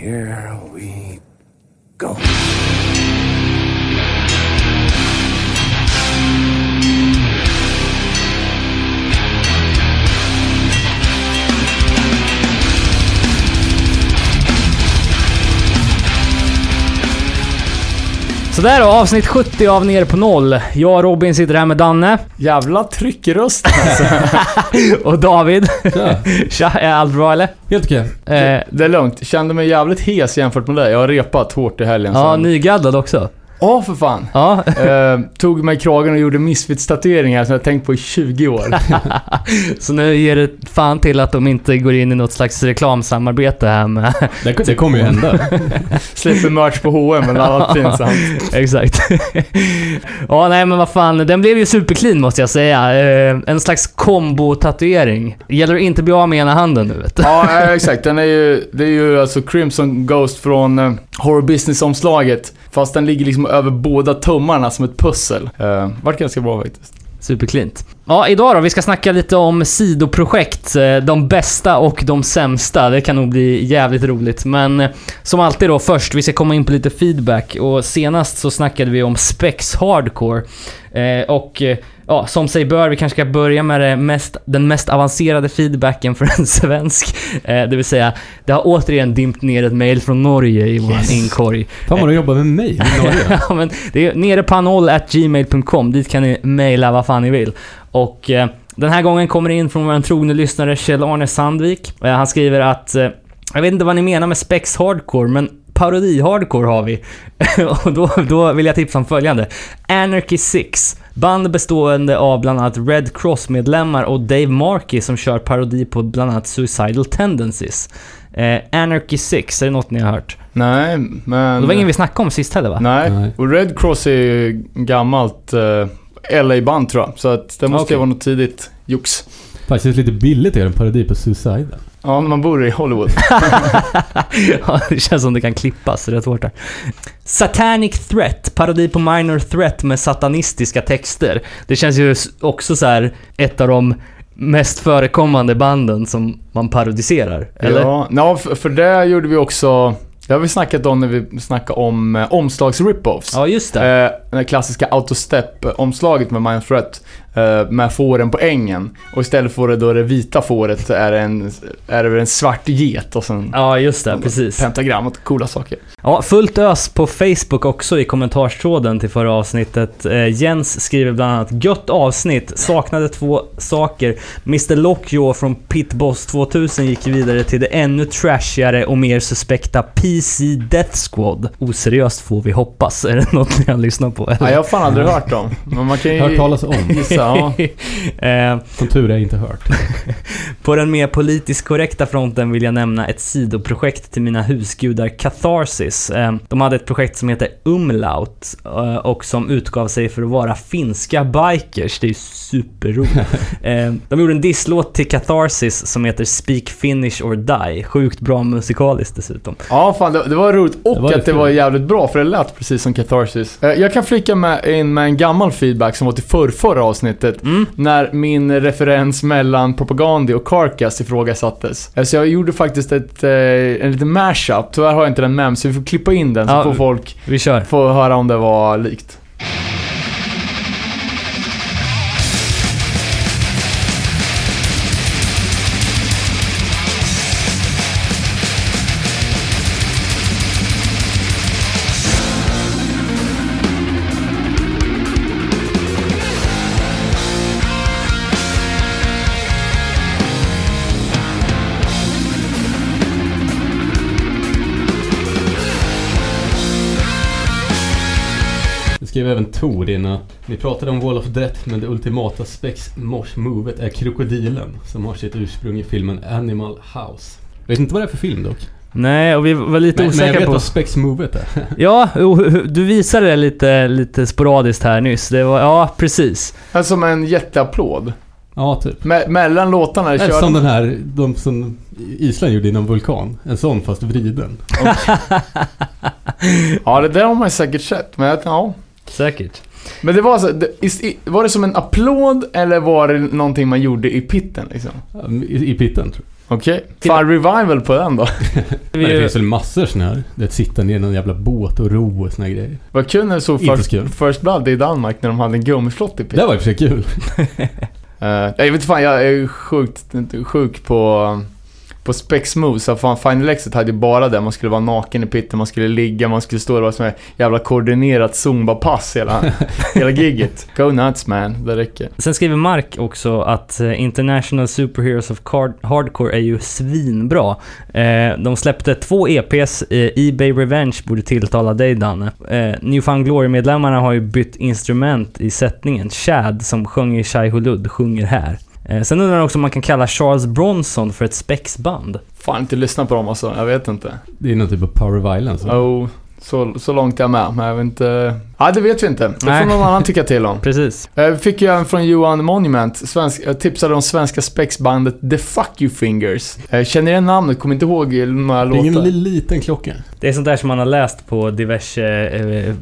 here we go. Sådär då, avsnitt 70 av Ner på noll. Jag och Robin sitter här med Danne. Jävla tryck i rösten alltså. och David. Tja. Tja, är allt bra eller? Helt okej. Eh, Det är lugnt. Kände mig jävligt hes jämfört med dig. Jag har repat hårt i helgen. ja, sen. nygaddad också. Ja, för fan. Ja, Eh, tog mig kragen och gjorde Misfits-tatueringar som jag tänkt på i 20 år. så nu ger det fan till att de inte går in i något slags reklamsamarbete här med... Det, det kommer ju hända. Släpper merch på H&M men annat pinsamt. Exakt. ja, nej men vad fan. Den blev ju superclean måste jag säga. Eh, en slags kombo-tatuering. Gäller att inte bli av med ena handen nu vet du. Ja, eh, exakt. Den är ju, det är ju alltså Crimson Ghost från eh, Horror Business-omslaget. Fast den ligger liksom över båda tummarna som ett pussel. Uh, vart ganska bra faktiskt. Supercleant. Ja, idag då. Vi ska snacka lite om sidoprojekt. Eh, de bästa och de sämsta. Det kan nog bli jävligt roligt. Men eh, som alltid då, först, vi ska komma in på lite feedback. Och senast så snackade vi om Spex Hardcore. Eh, och eh, ja, som sig bör, vi kanske ska börja med mest, den mest avancerade feedbacken för en svensk. Eh, det vill säga, det har återigen dimpt ner ett mail från Norge i vår Yes. inkorg. Fan vad du jobbar med mig i Norge. ja, men det är nerepanol at gmail.com. Dit kan ni mejla vad fan ni vill. Och eh, den här gången kommer det in från vår trogne lyssnare Kjell-Arne Sandvik. Eh, han skriver att, eh, jag vet inte vad ni menar med spex hardcore, men parodi-hardcore har vi. och då, då vill jag tipsa om följande. Anarchy 6. Band bestående av bland annat Red Cross-medlemmar och Dave Markey som kör parodi på bland annat Suicidal Tendencies. Eh, Anarchy 6, är det något ni har hört? Nej, men... Det var ingen vi snackade om sist heller va? Nej. Nej. Och Red Cross är ju gammalt uh, LA-band tror jag. Så att det måste ju vara något tidigt jox. Faktiskt lite billigt är det en parodi på Suicide. Ja, när man bor i Hollywood. ja, det känns som det kan klippas rätt hårt där. Satanic Threat, parodi på Minor Threat med satanistiska texter. Det känns ju också så här ett av de mest förekommande banden som man parodiserar, eller? Ja, ja för, för det gjorde vi också... Det har vi snackat om när vi snackade om eh, omslags-rip-offs. Ja, just det. Eh, det klassiska autostep-omslaget med Mind Threat. Eh, med fåren på ängen. Och istället för det då det vita fåret är det en, är det en svart get och sen Ja, just det. Precis. pentagram och coola saker. Ja, fullt ös på Facebook också i kommentarstråden till förra avsnittet. Eh, Jens skriver bland annat “Gött avsnitt, saknade två saker. Mr Lockjaw från Pitboss 2000 gick vidare till det ännu trashigare och mer suspekta PC Death Squad. Oseriöst får vi hoppas. Är det något ni har lyssnat på? Nej, jag har fan aldrig hört dem. Men man kan ju Hört talas om. gissa. Ja. Eh, Som tur är inte hört. På den mer politiskt korrekta fronten vill jag nämna ett sidoprojekt till mina husgudar Catharsis. Eh, De hade ett projekt som heter Umlaut eh, och som utgav sig för att vara finska bikers. Det är ju superroligt. De gjorde en disslåt till Catharsis som heter Speak Finish or Die. Sjukt bra musikaliskt dessutom. Ja, fan det, det var roligt. Och Det var att det kul. var jävligt bra, för det lät precis som Catharsis. Jag kan flika med, in med en gammal feedback som var till förr, förra avsnittet. Mm. När min referens mellan Propaganda och Carcass ifrågasattes. Så jag gjorde faktiskt ett, eh, en liten mashup. Tyvärr har jag inte den med så vi får klippa in den så Ja, får folk Vi kör. få höra om det var likt. Skrev även Tor in att ni pratade om Wall of Death men det ultimata spex mosh movet är krokodilen som har sitt ursprung i filmen Animal House. Jag vet inte vad det är för film dock. Nej, och vi var lite Men, men jag osäkra vet på... vad spex movet är. Ja, jo, du visade det lite, lite sporadiskt här nyss. Det var, ja, precis. Som en jätteapplåd. ja, typ. Me- mellan låtarna Eller körde som den här, de som Island gjorde innan vulkan. En sån fast vriden. Ja, det där har man ju säkert sett. Men ja. Säkert. Men det var så, det, var det som en applåd eller var det någonting man gjorde i pitten liksom? I, i pitten tror Okej. Fan, revival på den då. Men det finns väl massor såna här. Det är att sitta ner i någon jävla båt och ro och såna här grejer. Vad kul när du såg First. First Blood i Danmark när de hade en gummiflott i Det pitten. var i och för sig kul. Uh, jag vet inte fan, jag är sjukt sjuk på, på Specs Moves. Så fan, Final Exit hade ju bara det. Man skulle vara naken i pitten, man skulle ligga, man skulle stå där och vara jävla koordinerat zumba-pass hela, hela gigget. Go nuts man, det räcker. Sen skriver Mark också att eh, International Superheroes of Card Hardcore är ju svinbra. Eh, de släppte två EPs, eh, Ebay Revenge borde tilltala dig Danne. Eh, New Found Glory-medlemmarna har ju bytt instrument i sättningen. Chad, som sjöng i Shai Hulud, sjunger här. Eh, sen undrar han också om man kan kalla Charles Bronson för ett spexband. Fan inte lyssna på dem alltså, jag vet inte. Det är någon typ av power violence. va? Oh, så, så långt är jag med, men jag vet inte... Ja, det vet vi inte. Det får Nej. någon annan tycka till om. Precis. Eh, Vi fick ju även från Johan Monument, svensk, jag tipsade om svenska spexbandet The Fuck You Fingers. Eh, Känner igen namnet? Kommer inte ihåg några Det är ingen låtar. li- liten klocka. Det är sånt där som man har läst på diverse eh,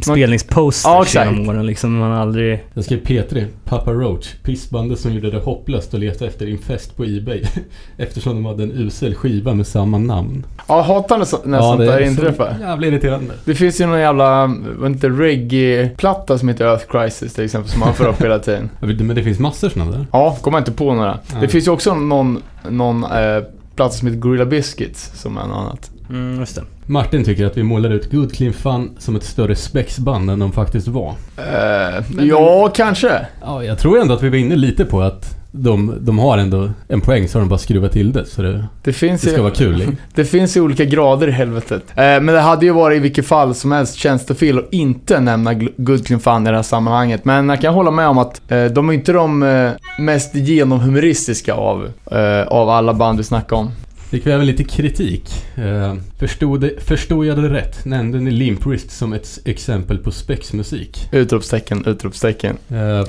spelningsposters Ja, genom åren. Liksom man aldrig... Jag skrev P3, Papa Roach, pissbandet som gjorde det hopplöst att leta efter Infest på Ebay. Eftersom de hade en usel skiva med samma namn. Ja, hatar när, så, när sånt det där är så inträffar. jävla irriterande. Det finns ju någon jävla, vad inte reggae-platta som heter Earth Crisis till exempel, som man får upp hela tiden. Men det finns massor sådana där. Ja, kommer inte på några. Det Nej. finns ju också någon, någon eh, platta som heter Gorilla Biscuits, som är något annat. Mm, just det. Martin tycker att vi målar ut Good Clean Fun som ett större spexband än de faktiskt var. Eh, ja, kanske. Ja, jag tror ändå att vi var inne lite på att de, de har ändå en poäng så har de bara skruvat till det. Så det, Det finns det ska ju, vara kul. det finns ju olika grader i helvetet. Eh, men det hade ju varit i vilket fall som helst tjänstefel att inte nämna Good Clean Fun i det här sammanhanget. Men jag kan hålla med om att eh, de är inte de eh, mest genomhumoristiska av, eh, av alla band vi snackar om. Fick vi även lite kritik. Eh, Förstod, det, förstod jag det rätt? Nämnde ni Limp Wrist som ett exempel på spexmusik? Utropstecken, utropstecken. Eh,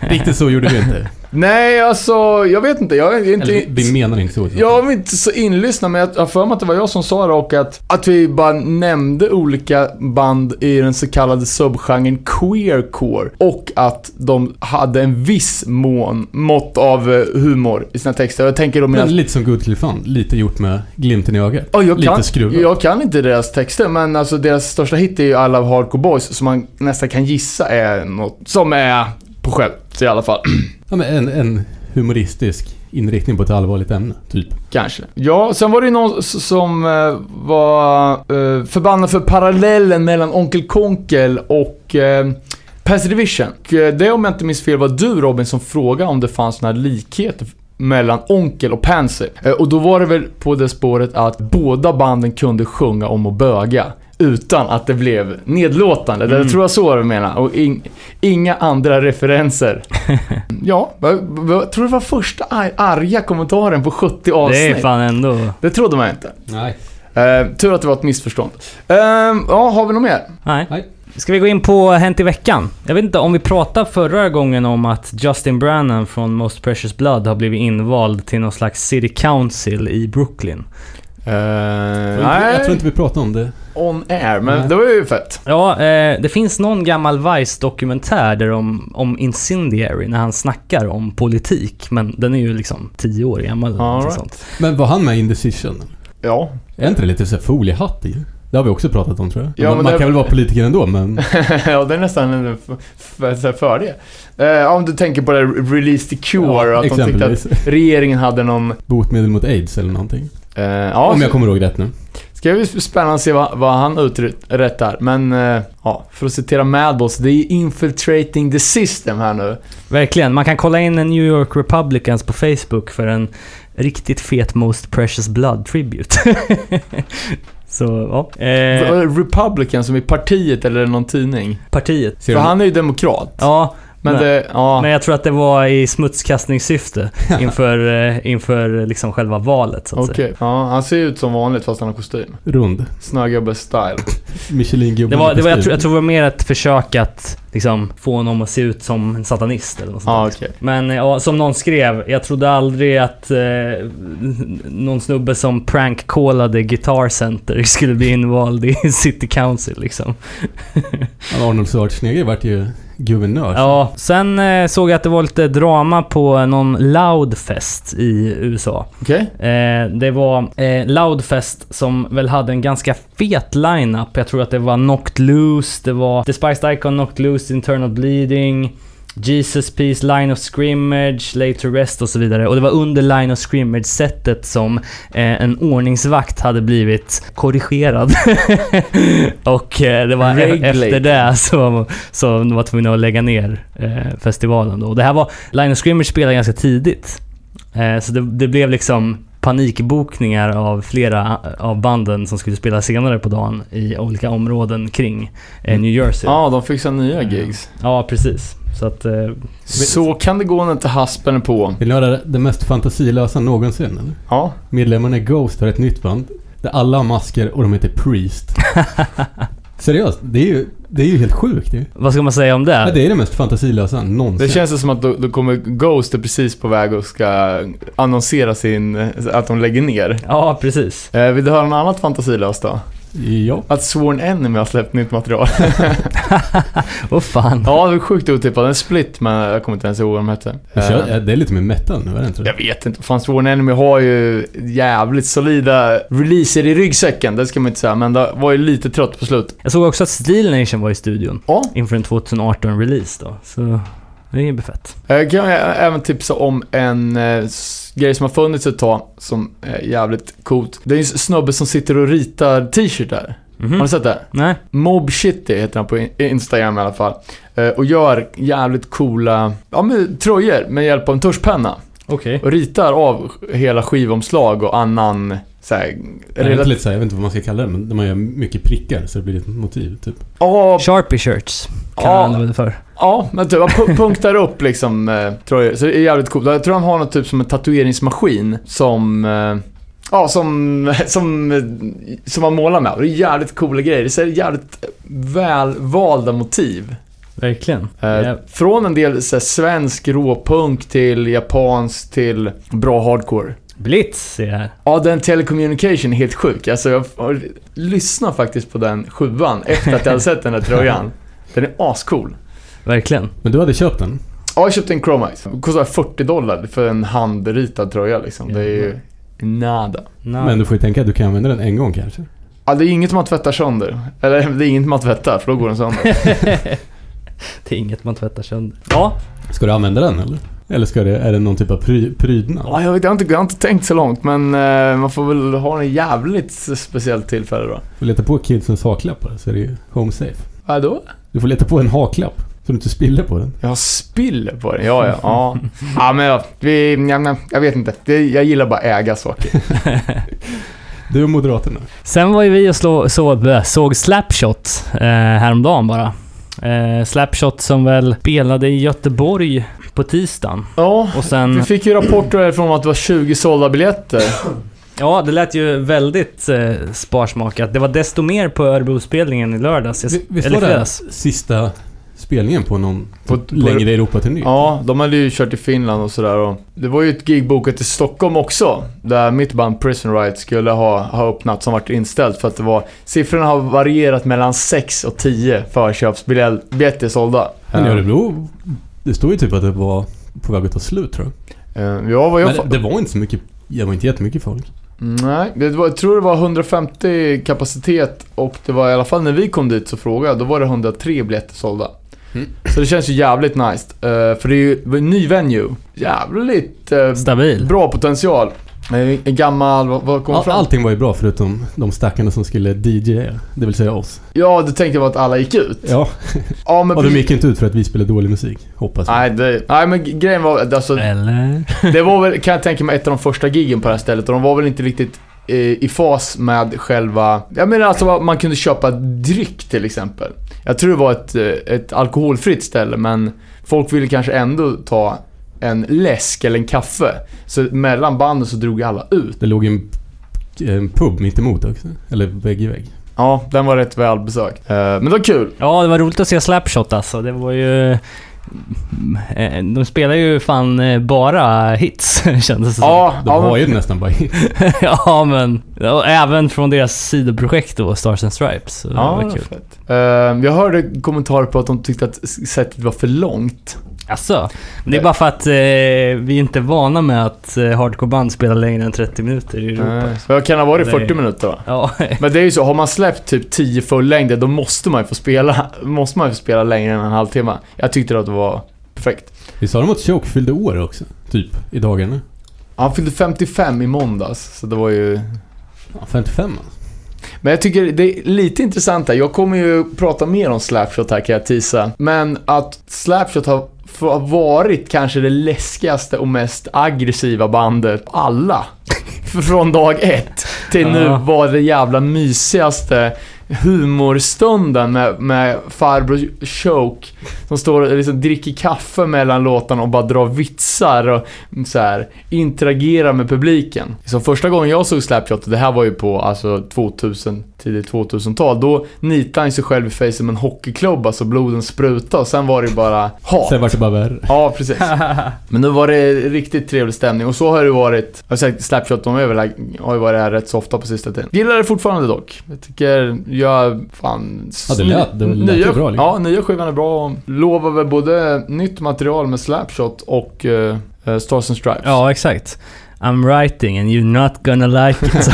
riktigt så gjorde vi inte. Nej, alltså jag vet inte. Jag är inte... Eller vi menar inte så. Jag var inte så inlyssnad, men jag har för mig att det var jag som sa det och att, att vi bara nämnde olika band i den så kallade subgenren queercore. Och att de hade en viss mån, mått av eh, humor i sina texter. Jag tänker då mina... Men lite som Good Clean Fun. Lite gjort med glimten i ögat. Ja, jag, lite kan, skruvat. jag kan inte deras texter, men alltså deras största hit är ju I Love Hardcore Boys, som man nästan kan gissa är något som är på skämt i alla fall. Ja, men en, en humoristisk inriktning på ett allvarligt ämne, typ. Kanske. Ja, sen var det ju någon som eh, var eh, förbannad för parallellen mellan Onkel Konkel och eh, Pass Division. Och, Det om jag inte minns fel var du Robin som frågade om det fanns några likheter mellan Onkel och Pansy. Eh, Och då var det väl på det spåret att båda banden kunde sjunga om att böga. Utan att det blev nedlåtande. Det Mm. tror jag så du menar. Och in, inga andra referenser. ja, vad- vad- tror du det var första ar- arga kommentaren på 70 avsnitt? Det är fan ändå... Det trodde man inte. Nej. Eh, tur att det var ett missförstånd. Eh, ja, har vi något mer? Nej. Nej. Ska vi gå in på Hänt i veckan? Jag vet inte om vi pratade förra gången om att Justin Brannan från Most Precious Blood har blivit invald till någon slags City Council i Brooklyn. Uh, Jag, jag tror inte vi pratade om det. On air, men Nej. det var ju fett. Ja, eh, det finns någon gammal Vice-dokumentär där om, om Incendiary när han snackar om politik. Men den är ju liksom 10 år gammal. All right. sånt. Men var han med i Indecision? Ja. Är inte det lite så foliehatt i? Det har vi också pratat om tror jag. Ja, man man det- kan väl vara politiker ändå, men... ja, det är nästan en fördel. Eh, om du tänker på det Release the Cure, att de tyckte att regeringen hade någon... Botemedel mot aids eller någonting. eh, ja, Om jag så- kommer ihåg rätt nu. Ska bli spännande att se vad, vad han uträttar. Men, eh, ja, för att citera Madballs, det är infiltrating the system här nu. Verkligen. Man kan kolla in New York Republicans på Facebook för en riktigt fet Most Precious Blood Tribute. Så, ja. Eh, Republican som i partiet eller någon tidning. partiet. För han är ju demokrat. Ja, Men men, det, ja. men jag tror att det var i smutskastningssyfte inför, eh, inför liksom själva valet så att Okej. säga. Ja, han ser ut som vanligt fast han har kostym. Rund. Snögubbe-style. Michelin-gubben Det var, det var, jag, tror, jag tror det var mer ett försök att liksom få honom att se ut som en satanist eller något sånt Ja, där. okej. Men ja, som någon skrev, jag trodde aldrig att eh, någon snubbe som prank-callade Guitar Center skulle bli invald i City Council liksom. Arnold Schwarzenegger vart ju guvernör. Ja, sen eh, såg jag att det var lite drama på någon Loudfest i USA. Okej. Eh, det var eh, Loudfest som väl hade en ganska fet lineup. Jag tror att det var Knocked Loose, det var Despised Icon, Knocked Loose, Internal Bleeding, Jesus Peace, Line of Scrimmage, Later Rest och så vidare. Och det var under Line of Scrimmage-sättet som eh, en ordningsvakt hade blivit korrigerad. och eh, det var e- efter det så, så de var tvungna att lägga ner eh, festivalen då. Och det här var, Line of Scrimmage spelade ganska tidigt. Eh, så det, det blev liksom panikbokningar av flera av banden som skulle spela senare på dagen i olika områden kring eh, New Jersey. Ja, de fixar nya gigs. Ja, precis. Så att... Eh, Så kan det gå när inte haspen är på. Vill ni höra det mest fantasilösa någonsin eller? Ja. Medlemmarna i Ghost har ett nytt band. Där alla har masker och de heter Priest. Seriöst, det är ju, det är ju helt sjukt ju. vad ska man säga om det? Ja, det är det mest fantasilösa någonsin. Det känns som att då, då kommer Ghost är precis på väg och ska annonsera sin, att de lägger ner. Ja, precis. Eh, vill du höra något annat fantasilöst då? Ja. Att Sworn Enemy har släppt nytt material. Åh fan. ja, det var sjukt otippat. En split, men jag kommer inte ens ihåg vad de hette. Kör, Eh, det är lite mer metal nu, är det inte jag vet inte. Fan, Sworn Enemy har ju jävligt solida releaser i ryggsäcken. Det ska man inte säga, men det var ju lite trött på slut. Jag såg också att Steel Nation var i studion Ja. inför en 2018-release då. Så det är ju fett. Jag kan jag även tipsa om en eh, grej som har funnits ett tag, som är jävligt coolt. Det är en snubbe som sitter och ritar t-shirtar. Mhm. Har du sett det? Nej? Mob Shitty heter han på in- Instagram i alla fall. Eh, och gör jävligt coola ja, men, tröjor med hjälp av en tuschpenna. Okej. Och ritar av hela skivomslag och annan så här, relat- inte lite så här, jag vet inte vad man ska kalla det, men där man gör mycket prickar så det blir ett motiv typ. Ja, Sharpie shirts kan Ja. man använda det för. Ja, men typ, han punktar upp liksom eh, tröjor. Så det är jävligt coolt. Jag tror han har något typ som en tatueringsmaskin som eh, Ja, som, som, eh, som man målar med. Och det är jävligt coola grejer. Det är jävligt välvalda motiv. Verkligen. Eh. Från en del så här, svensk råpunk till japansk till bra hardcore. Blitz ser jag här. Ja, den telecommunication är helt sjuk. Alltså jag har lyssnat faktiskt på den sjuan efter att jag hade sett den här tröjan. Den är ascool. Verkligen. Men du hade köpt den? Ja, jag köpte en Chromax. Det kostar 40 dollar för en handritad tröja liksom. Det är ju nada. No. Men du får ju tänka att du kan använda den en gång kanske. Ja, det är inget man tvättar sönder. Eller det är inget man tvättar, för då går den sönder. det är inget man tvättar sönder. Ja, Ska du använda den eller? Eller ska det, är det någon typ av pry, prydnad? Ja, jag, vet, jag, har inte, jag har inte tänkt så långt, men eh, man får väl ha en jävligt speciellt tillfälle då. Du får leta på kidsens haklappar så är det ju home safe. Vad då? Du får leta på en haklapp så du inte spiller på den. Jag spiller på den, ja ja. Ja, ja men jag, vi, ja, men jag vet inte. Det, jag gillar bara äga saker. Du och Moderaterna. Sen var ju vi och slå, så, såg Slapshot eh, häromdagen bara. Eh, Slapshot som väl spelade i Göteborg på tisdagen. Ja, Och sen... vi fick ju rapporter om att det var 20 sålda biljetter. Ja, det lät ju väldigt eh, sparsmakat. Det var desto mer på Örebrospelningen i lördags. Jag, Vi- Visst eller var det fredags. sista spelningen på någon På- på- längre Europaturné? Ja, de hade ju kört i Finland och sådär och Det var ju ett gig bokat i Stockholm också. Där mitt band Prison Riot skulle ha, ha öppnat som varit inställt för att det var... Siffrorna har varierat mellan 6 och 10 förköpsbiljetter sålda. Men i Örebro, det står ju typ att det var på väg att ta slut tror jag. Eh, Ja, vad jag... Men det var inte så mycket, det var inte jättemycket folk. Nej, det var, jag tror det var 150 kapacitet och det var i alla fall när vi kom dit så frågade jag, då var det 103 biljetter sålda. Mm. Så det känns ju jävligt nice. eh, för det är ju en ny venue. Jävligt uh, Stabil. bra potential. En gammal, vad, kom All, fram? allting var ju bra förutom de stackarna som skulle DJa, det vill säga oss. Ja, du tänkte jag att alla gick ut? Ja, Ja, men och de gick inte ut för att vi spelade dålig musik, hoppas jag. Nej, det, nej, men grejen var alltså, Eller? det var väl, kan jag tänka mig, ett av de första giggen på det här stället och de var väl inte riktigt eh, i fas med själva, jag menar alltså man kunde köpa dryck till exempel. Jag tror det var ett, eh, ett alkoholfritt ställe men folk ville kanske ändå ta en läsk eller en kaffe. Så mellan banden så drog alla ut. Det låg en, en pub mitt emot också, eller vägg i vägg. Ja, den var rätt välbesökt. Eh, men det var kul. Ja, det var roligt att se Slapshot alltså. Det var ju... eh, De spelar ju fan bara hits, kändes det som. Ja, De ja, har men, ju nästan bara ja, men... Och även från deras sidoprojekt då, Stars and Stripes. Så det ja, var kul. fett. Eh, jag hörde kommentarer på att de tyckte att setet var för långt. Alltså, men det är bara för att eh, vi är inte vana med att eh, hardcoreband spelar längre än 30 minuter i Europa. Eh, så jag kan ha varit Det är- 40 minuter va? Ja, Men det är ju så, har man släppt typ 10 fullängder då måste man ju få spela, måste man ju få spela längre än en halvtimme. Jag tyckte att det var perfekt. Vi sa de att Choke fyllde år också, typ, i dagarna. Han fyllde 55 i måndags, så det var ju... Ja, 55 alltså. Men jag tycker det är lite intressant här. Jag kommer ju prata mer om Slapshot här kan jag tisa. Men att Slapshot har varit kanske det läskigaste och mest aggressiva bandet alla. Från dag ett till nu var det jävla mysigaste humorstunden med, med farbror Choke som står och liksom dricker kaffe mellan låtarna och bara drar vitsar och så här, interagerar med publiken. Så första gången jag såg Slapshot, det här var ju på alltså 2000, tidigt 2000-tal, då nitade han sig själv i facet med en hockeyklubba så bloden sprutade och sen var det bara hat. Sen vart det bara värre. Ja, precis. Men nu var det riktigt trevlig stämning och så har det varit. Jag har sagt Slapshot, är väl, har ju varit här rätt så ofta på sista tiden. Gillar det fortfarande dock. Jag tycker, jag fan... Ja, det lät- det lät nya, bra, liksom. Ja, nya skivan är bra. Lovar väl både nytt material med Slapshot och uh, Stars and Stripes. ja exakt. I'm writing and you're not gonna like it.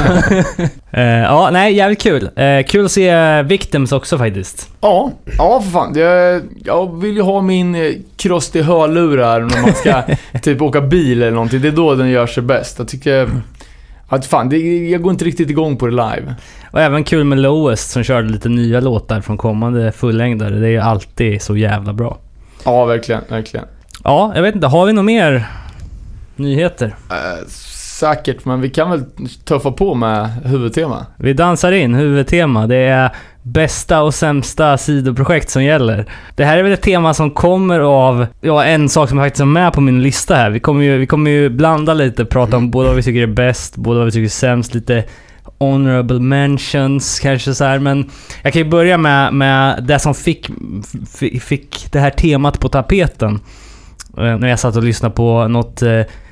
Eh, ja, nej, jävligt kul. Eh, kul att se Victims också faktiskt. Ja, ja för fan. Jag, jag vill ju ha min eh, kross till hörlurar när man ska typ åka bil eller någonting. Det är då den gör sig bäst. Jag tycker... Att fan, det, jag går inte riktigt igång på det live. Och även kul med Lowest som körde lite nya låtar från kommande fullängdare. Det är ju alltid så jävla bra. Ja, verkligen, verkligen. Ja, jag vet inte. Har vi något mer nyheter? Eh, säkert, men vi kan väl tuffa på med huvudtema. Vi dansar in huvudtema. Det är bästa och sämsta sidoprojekt som gäller. Det här är väl ett tema som kommer av, ja en sak som faktiskt är med på min lista här. Vi kommer ju, vi kommer ju blanda lite, prata om både vad vi tycker är bäst, både vad vi tycker är sämst, lite honorable mentions kanske så här. Men jag kan ju börja med, med det som fick, fick det här temat på tapeten. Eh, När jag satt och lyssnade på något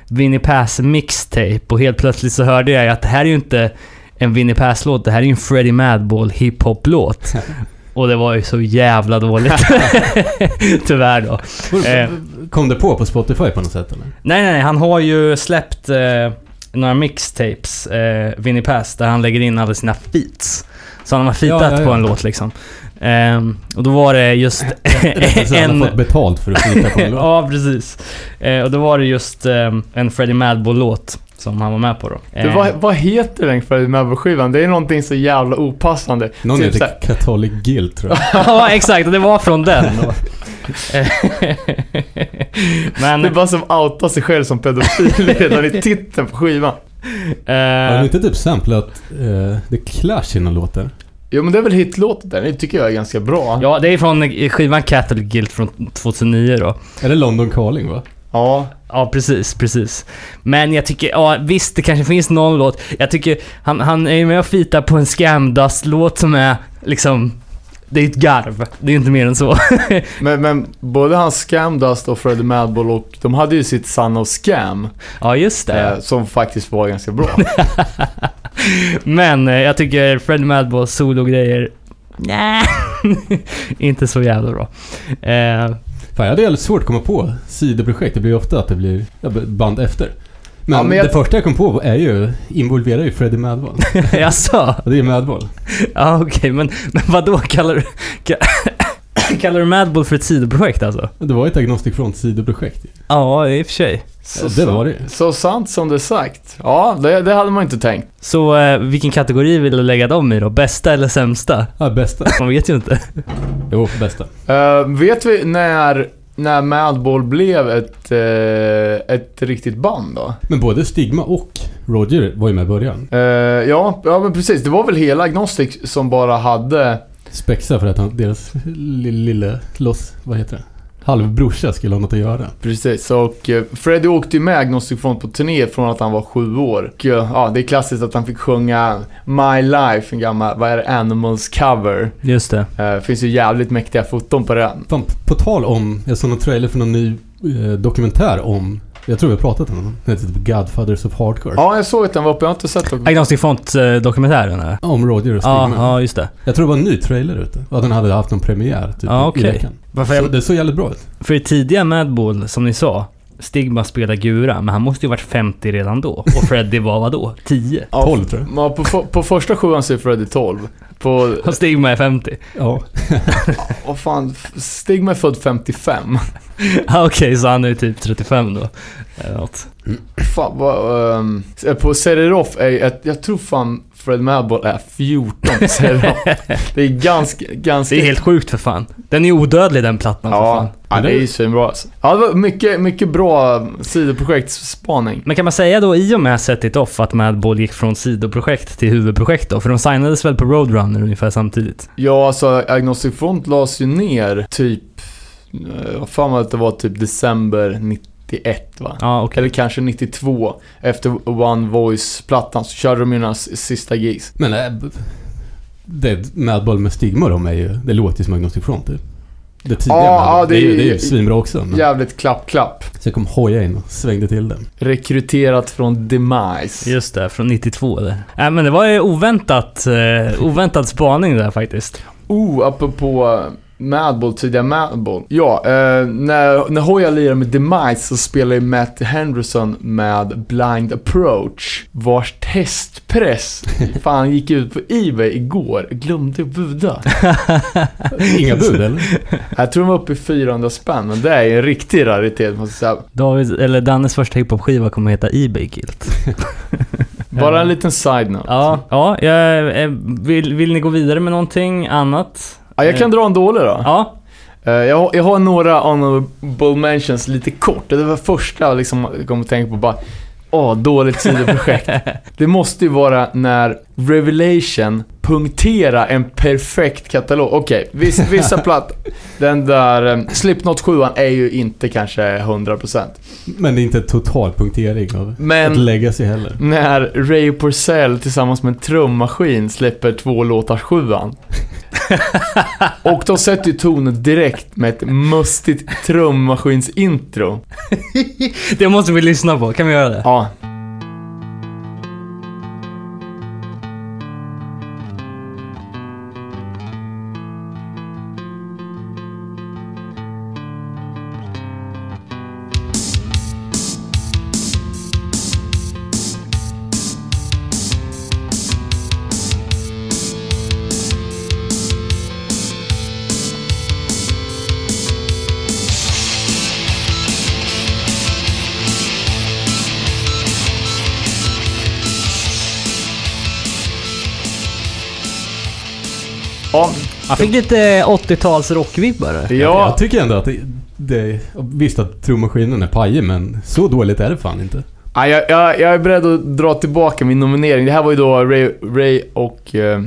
Winnie Pass mixtape och helt plötsligt så hörde jag att det här är ju inte en Winnie Pass-låt, det här är ju en Freddie Madball hiphop-låt. Och det var ju så jävla dåligt. Tyvärr då. Eh. Kom det på på Spotify på något sätt eller? Nej, nej, nej. Han har ju släppt eh, några mixtapes, eh, Winnie Pass, där han lägger in alla sina feats. Så han har featat Ja, ja, ja. på en låt liksom. Ehm, och då var det just han har fått betalt för att flytta på en låt. ja, precis. Eh, och då var det just ehm, en Freddie Madball-låt som han var med på då. Du, vad, vad heter den Freddie Madball-skivan? Det är någonting så jävla opassande. Någon Typ heter såhär- Catholic Guilt tror jag. ja, exakt. Det var från den Men... Det är bara som outa sig själv som pedofil redan i titeln på skivan. Har de eh, inte typ samplat uh, The Clash i någon låt där? Jo men det är väl hitlåten där, det tycker jag är ganska bra. ja, det är från skivan Catholic Guilt från 2009 då. Eller London Calling va? Ja. Ja, precis, precis. Men jag tycker, ja visst det kanske finns någon låt. Jag tycker, han, han är ju med och fitar på en Scamdust-låt som är liksom... Det är ett garv. Det är inte mer än så. Men, men både hans Scamdust och Freddie Madball och de hade ju sitt Son of Scam. ja, just det. Eh, som faktiskt var ganska bra. Men eh, jag tycker Freddie Madballs solo-grejer... Nej, inte så jävla bra. Eh, Fan, jag hade jävligt svårt att komma på sidoprojekt. Det blir ju ofta att det blir band efter. Men, Ja, men jag- det första jag kom på är ju, involverar ju Freddie Madball. jaså? Det är Madball. Ja, okej, men, men vad då kallar du... ka- kallar du Madball för ett sidoprojekt alltså? Det var ju ett Agnostic Front sidoprojekt. Ja, i och för sig. Så, det var det Så sant som det sagt. Ja, det, det hade man inte tänkt. Så eh, vilken kategori vill du lägga dem i då? Bästa eller sämsta? Ja, bästa. Man vet ju inte. Jo, bästa. Eh, vet vi när, när Madball blev ett, eh, ett riktigt band då? Men både Stigma och Roger var ju med i början. Eh, ja, ja, men precis. Det var väl hela Agnostic som bara hade... Spexa för att han, deras lilla, lilla loss, vad heter det? halvbrorsa skulle ha något att göra. Precis, och eh, Freddie åkte ju med Agnostic Front på turné från att han var sju år. Och, eh, ja, det är klassiskt att han fick sjunga My Life, en gammal, vad är det, Animals cover. Just det. Det finns ju jävligt mäktiga foton på den. Fan, på tal om, jag såg någon trailer för någon ny eh, dokumentär om, jag tror vi har pratat om den. Den heter typ Godfathers of Hardcore. Ja, jag såg att den var uppe, jag har inte sett den. Agnostic Font-dokumentären eller? Om Roger och Ja, Stigma. ja, just det. Jag tror det var en ny trailer ute. Och att den hade haft någon premiär typ Ja, i okej. veckan. Varför Så jag, det såg jävligt bra ut. för i tidiga Madball, som ni sa, Stigma spelar Gura, men han måste ju varit 50 redan då. Och Freddy var vad då? 10? Ja, 12 tror jag. Ja, på, på, på första sjuan så är Freddie 12. På, Och Stigma är 50? Ja. vad fan, Stigma är född 55. Ja, Okej, så han är typ 35 då. Eller något. Fan, vad, ehm, på Seriroff är ett, jag tror fan Fred Madball är 14 på Seriroff. Det är ganska, ganska... Det är helt sjukt för fan. Den är odödlig den plattan för fan. Ja, ja, det är ju svinbra alltså. Ja, det var mycket, mycket bra sidoprojektsspaning. Men kan man säga då i och med Set It Off att Madball gick från sidoprojekt till huvudprojekt då? För de signades väl på Roadrunner ungefär samtidigt? Ja, alltså Agnostic Front lades ju ner typ, eh, vad fan var det att det var typ december 91 va? Ja, okej. Eller kanske 92. Efter One Voice-plattan så körde de ju några sista gigs. Men äh, det Madball med Stigma de är ju, det låter ju som Agnostic Front typ. Det tidiga Ja, Madball, ja, det, är ju, det är- det är ju svinbra också. Men, Jävligt klapp-klapp. Så jag kom hoja in och svängde till den. Rekryterat från Demise. Just det, från 92 där. Nej men det var ju oväntat, eh, oväntad spaning där faktiskt. Oh, apropå Madball, tidiga Madball. Ja, eh, när, när Hoya lirar med Demise så spelar ju Matt Henderson med Blind Approach. Vars testpress fan gick ut på Ebay igår. Glömde att buda. Inga bud eller? Jag tror de var uppe i 400 spänn, men det är ju en riktig raritet måste jag säga. David, eller Dannes första hiphop-skiva kommer heta Ebay Guilt. Bara en liten side-note. Ja, ja jag, vill, vill ni gå vidare med någonting annat? Ja, jag kan dra en dålig då. Ja, Eh, Jag har, jag har några honorable mentions lite kort. Det var första liksom, jag kom att tänka på bara Åh, dåligt sidoprojekt. det måste ju vara när Revelation punkterar en perfekt katalog. Okej, vissa, vissa platt. Den där um, Slipknot 7 är ju inte kanske 100%. Men det är inte total punktering av Men- lägga sig heller. När Ray Porcell tillsammans med en trummaskin släpper två låtar sjuan. Och de sätter ju tonen direkt med ett mustigt trummaskinsintro. det måste vi lyssna på. Kan vi göra det? Ja. Ja, Man fick lite 80-tals rockvibbar. Jag, ja, jag tycker ändå att det, det... Visst att trummaskinen är pajig men så dåligt är det fan inte. Ja, jag, jag, jag är beredd att dra tillbaka min nominering. Det här var ju då Ray, Ray och eh,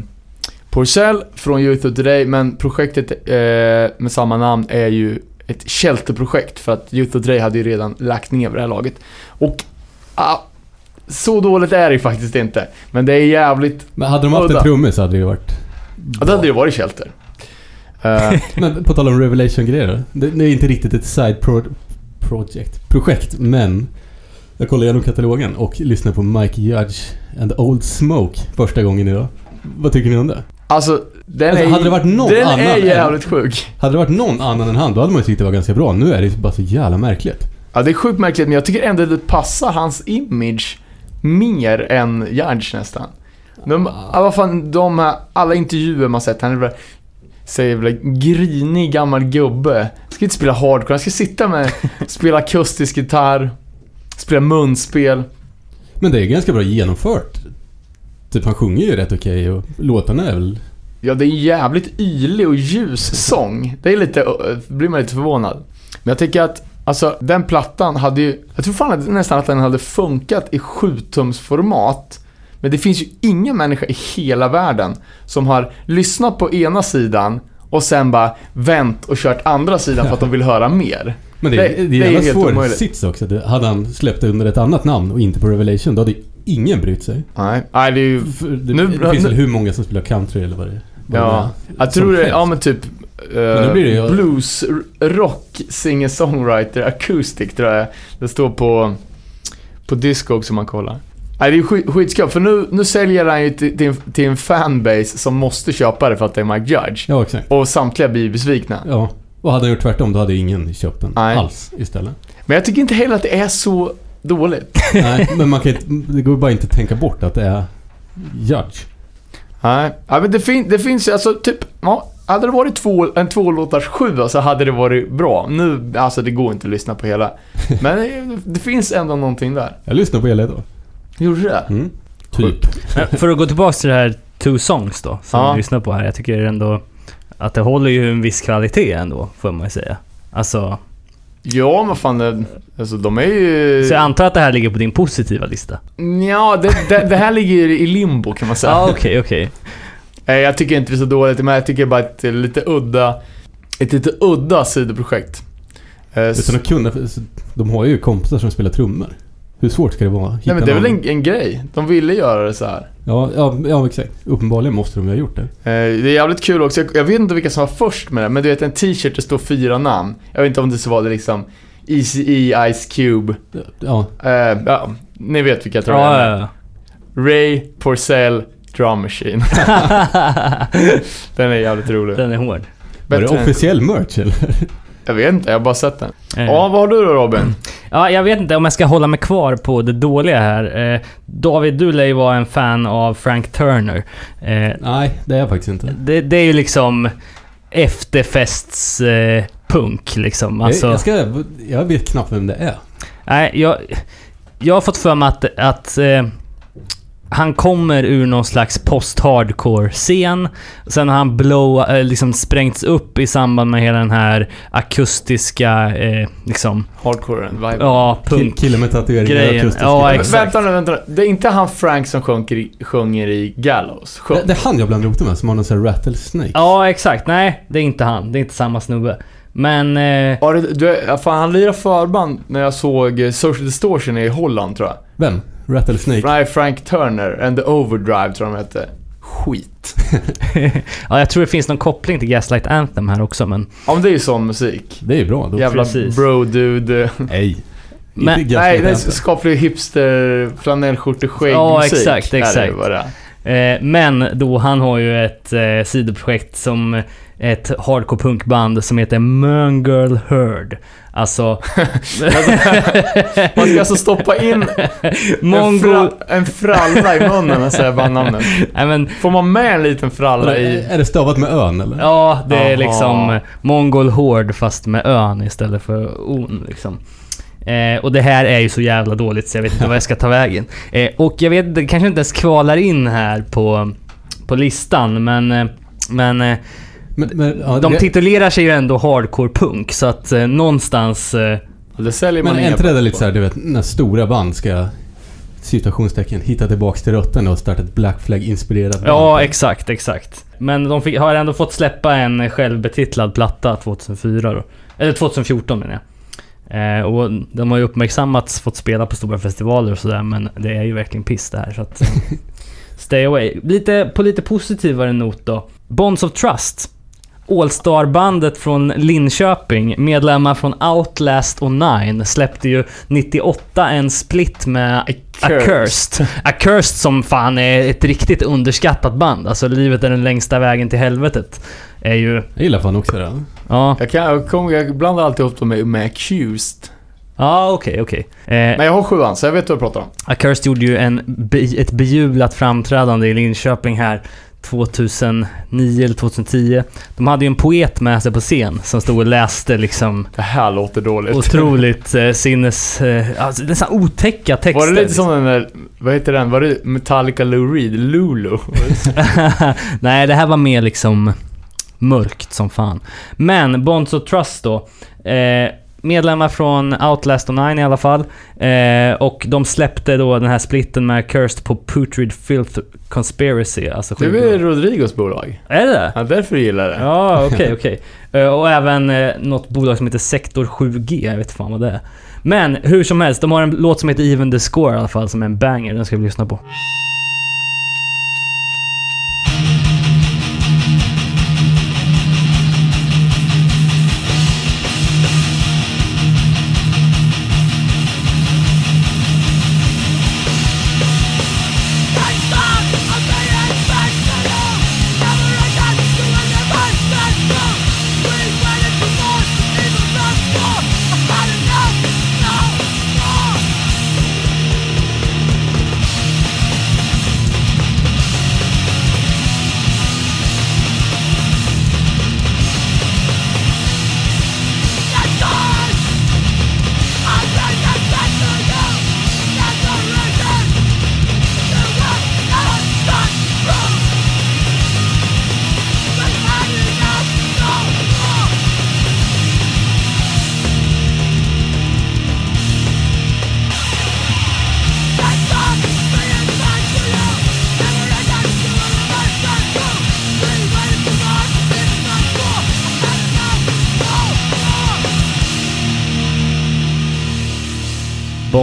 Porcell från Youth of Today, men projektet eh, med samma namn är ju ett shelterprojekt för att Youth of Today hade ju redan lagt ner det här laget. Och ah, så dåligt är det ju faktiskt inte. Men det är jävligt... Men hade de haft en trummis så hade det ju varit... Ja, det hade ju varit shelter. Eh, Men på tal om Revelation-grejer. Det, det är inte riktigt ett side pro, project, projekt, men jag kollade igenom katalogen och lyssnade på Mike Judge and Old Smoke första gången idag. Vad tycker ni om det? alltså, den Alltså, är, hade det varit någon den annan är än- jävligt sjuk. Hade det varit någon annan än han, då hade man ju tyckt det var ganska bra. Nu är det bara så jävla märkligt. Ja, det är sjukt märkligt, men jag tycker ändå att det passar hans image mer än Judge nästan. De, vad fan, de här, alla intervjuer man sett, han är bara, säger väl grinig gammal gubbe. Ska inte spela hardcore, han ska sitta med, spela akustisk gitarr, spela munspel. Men det är ganska bra genomfört. Typ han sjunger ju rätt okej och låtarna är väl... Ja, det är en jävligt ylig och ljus sång. Det är lite, blir man lite förvånad. Men jag tycker att, alltså den plattan hade ju, jag tror fan nästan att den hade funkat i 7-tumsformat. Men det finns ju ingen människa i hela världen som har lyssnat på ena sidan och sen bara vänt och kört andra sidan för att de vill höra mer. Men det, Det- det, det är det är svår omöjligt. sits också. Det, hade han släppt under ett annat namn och inte på Revelation, då hade ingen brytt sig. Nej, nej det är ju... Det, Nu- det finns nu- väl hur många som spelar country eller vad det, vad Ja, är. jag tror det, helst. ja men typ eh, nu blir det ju- blues, rock, singer-songwriter, acoustic tror jag det står på, på Discog som man kollar. Nej, det är skit, skitskoj, för nu, nu säljer han ju till, till, en, till en fanbase som måste köpa det för att det är Mike Judge. Ja, exakt. Och samtliga blir besvikna. Ja. Och hade han gjort tvärtom, då hade ingen köpt den Nej. alls istället. Men jag tycker inte heller att det är så dåligt. Nej, men man kan inte, det går bara inte att tänka bort att det är Judge. Nej, ja, men det, fin, det finns ju alltså typ, ja, hade det varit två, en tvålåtars sjua så hade det varit bra. Nu, alltså det går inte att lyssna på hela. Men det, det finns ändå någonting där. Jag lyssnar på hela idag. Gjorde det? Mm. Typ. För att gå tillbaka till det här Two Songs då, som Ja. vi lyssnar på här. Jag tycker ändå att det håller ju en viss kvalitet ändå, får man ju säga. Alltså, Ja, men fan, det- alltså de är ju... så jag antar att det här ligger på din positiva lista? Ja, det, det, det här ligger i limbo kan man säga. Ja, okej, okej. Eh, Jag tycker inte det är så dåligt, men jag tycker bara att det är lite udda, ett lite udda sidoprojekt. Eh, Utan att kunna, de har ju kompisar som spelar trummor. Hur svårt ska det vara? hitta Nej men det är väl en, en grej. De ville göra det så här. Ja, ja, ja, exakt. Uppenbarligen måste de ju ha gjort det. Eh, Det är jävligt kul också. Jag, jag vet inte vilka som var först med det, men du vet en t-shirt det står fyra namn. Jag vet inte om det så var det liksom Eazy-E, Ice Cube. Ja, Eh, ja, ni vet vilka jag tror Ja, det är. ja, Ray Porcell Drum Machine. ja. Den är jävligt rolig. Den är hård. var det officiell merch eller? Jag vet inte, jag har bara sett den. Eh. Ja, vad har du då Robin? Ja, jag vet inte om jag ska hålla mig kvar på det dåliga här. Eh, David, du lär ju vara en fan av Frank Turner. Eh, Nej, det är jag faktiskt inte. det, det är ju liksom efterfests eh, punk liksom. Alltså, Jag, jag, ska, jag vet knappt vem det är. nej, jag, jag har fått för mig att, att eh, han kommer ur någon slags post-hardcore-scen. Sen har han blow, eh, liksom sprängts upp i samband med hela den här akustiska, eh, liksom, Hardcore vibe. ja, punk. killen med tatueringar och akustiska. Ja, exakt. Vänta nu, vänta nu. Det är inte han Frank som sjunger i, sjunger i Gallows? Sjung. Det, det är han jag blandar ihop det med, som har någon sån här rattlesnake. Ja, exakt. Nej, det är inte han. Det är inte samma snubbe. Men... Eh, Ja, det, du, fan, han lirade förband när jag såg Social Distortion i Holland tror jag. Vem? Rattlesnake? Nej, Frank Turner and the Overdrive tror jag de hette. Skit. ja, jag tror det finns någon koppling till Gaslight Anthem här också, men... Ja men det är ju sån musik. Det är ju bra. Då. Jävla precis. bro-dude. Nej. Men- Nej, det är skaplig hipster flanellskjorteskägg Ja, exakt, Här är exakt. det. Eh, men då, han har ju ett eh, sidoprojekt som ett hardcore punkband som heter Moon Girl Herd. Alltså... Man ska alltså stoppa in en, Mongol... fra, en fralla i munnen och säga bara namnet. Nej men... Får man med en liten fralla i... Är det stavat med ön eller? Ja, det är Aha. liksom Mongol Horde fast med ön istället för on liksom. Eh, och det här är ju så jävla dåligt så jag vet inte vad jag ska ta vägen. Eh, och jag vet, det kanske inte ens kvalar in här på, på listan, men... Eh, men eh, Men, men, ja, de det, titulerar sig ju ändå hardcore punk, så att eh, någonstans... Eh, Det säljer man men är inte det lite såhär, du vet, när stora band ska citationstecken hitta tillbaks till rötterna och starta ett Black Flag-inspirerat band? ja, exakt, exakt. Men de fick, har ändå fått släppa en självbetitlad platta 2004 då. Eller 2014 menar jag. Eh, och de har ju uppmärksammats, fått spela på stora festivaler och sådär, men det är ju verkligen piss det här så att... eh, stay away. Lite, på lite positivare not då. Bonds of Trust. All-star-bandet från Linköping, medlemmar från Outlast och Nine, släppte ju 98 en split med Accursed. Accursed som fan är ett riktigt underskattat band. Alltså livet är den längsta vägen till helvetet. Är ju... Jag gillar fan också det. Ja, Jag, kan, jag, kommer, jag blandar alltid ihop dem med, med Accused. ja okej, okej. Eh, Men jag har sjuan, så jag vet vad du pratar om. Accursed gjorde ju en, ett bejublat framträdande i Linköping här 2009 eller 2010. De hade ju en poet med sig på scen som stod och läste liksom Det här låter dåligt. otroligt eh, sinnes... Eh, alltså, nästan otäcka texter. Var det lite liksom. som den där, vad heter den? Var det Metallica Lou Reed? Lulu? Nej, det här var mer liksom mörkt som fan. Men Bonds of Trust då. Eh, medlemmar från Outlast Online i alla fall. Eh, och de släppte då den här splitten med Cursed på Putrid Filth Conspiracy. Alltså Det är väl Rodrigos bolag? Är det det? Ja, därför du gillar det. Ja, okej, okej. Eh, Och även eh, något bolag som heter Sektor 7G, jag vet fan vad det är. Men hur som helst, de har en låt som heter Even the Score i alla fall, som är en banger. Den ska vi lyssna på.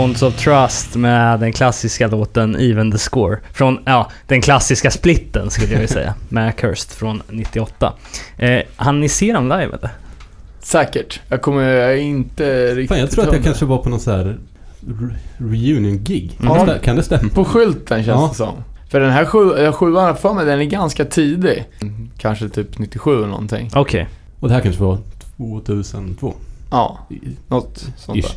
Bonds of Trust med den klassiska låten Even the Score. Från, ja, den klassiska splitten skulle jag vilja säga. Med Cursed från 98. Eh, han ni se dem live eller? Säkert. Jag kommer inte riktigt Fan, jag tror att jag kanske var på någon så här re- reunion-gig. Mm. Kan det- Kan det stämma? På skylten känns Ja. det som. För den här sju, eh, sjuan, för mig, den är ganska tidig. Kanske typ 97 eller någonting. Okej. Och det här kanske var 2002. Ja, något sånt där.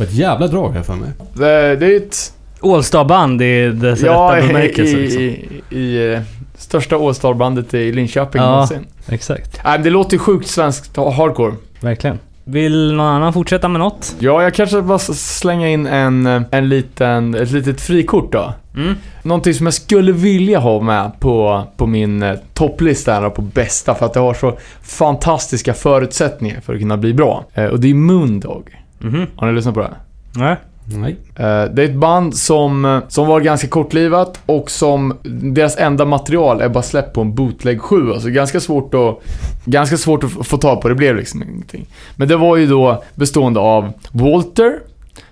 Var ett jävla drag här för mig. Det, det är ett... All-star-band i dess Ja, rätta i, bemärkelse i, liksom. i, i eh, största All-star-bandet i Linköping Ja. någonsin. Exakt. Nej, det låter ju sjukt svenskt hardcore. Verkligen. Vill någon annan fortsätta med något? Ja, jag kanske bara slänga in en, eh, en liten, ett litet frikort då. Mm. Någonting som jag skulle vilja ha med på, på min eh, topplista här på bästa för att det har så fantastiska förutsättningar för att kunna bli bra. Och det är Moondog. Mhm. Har ni lyssnat på det? Nej. Nej. Eh, Det är ett band som, eh, som var ganska kortlivat och som deras enda material är bara släppt på en bootleg 7. Alltså ganska svårt att, ganska svårt att få tag på. Det blev liksom ingenting. Men det var ju då bestående av Walter,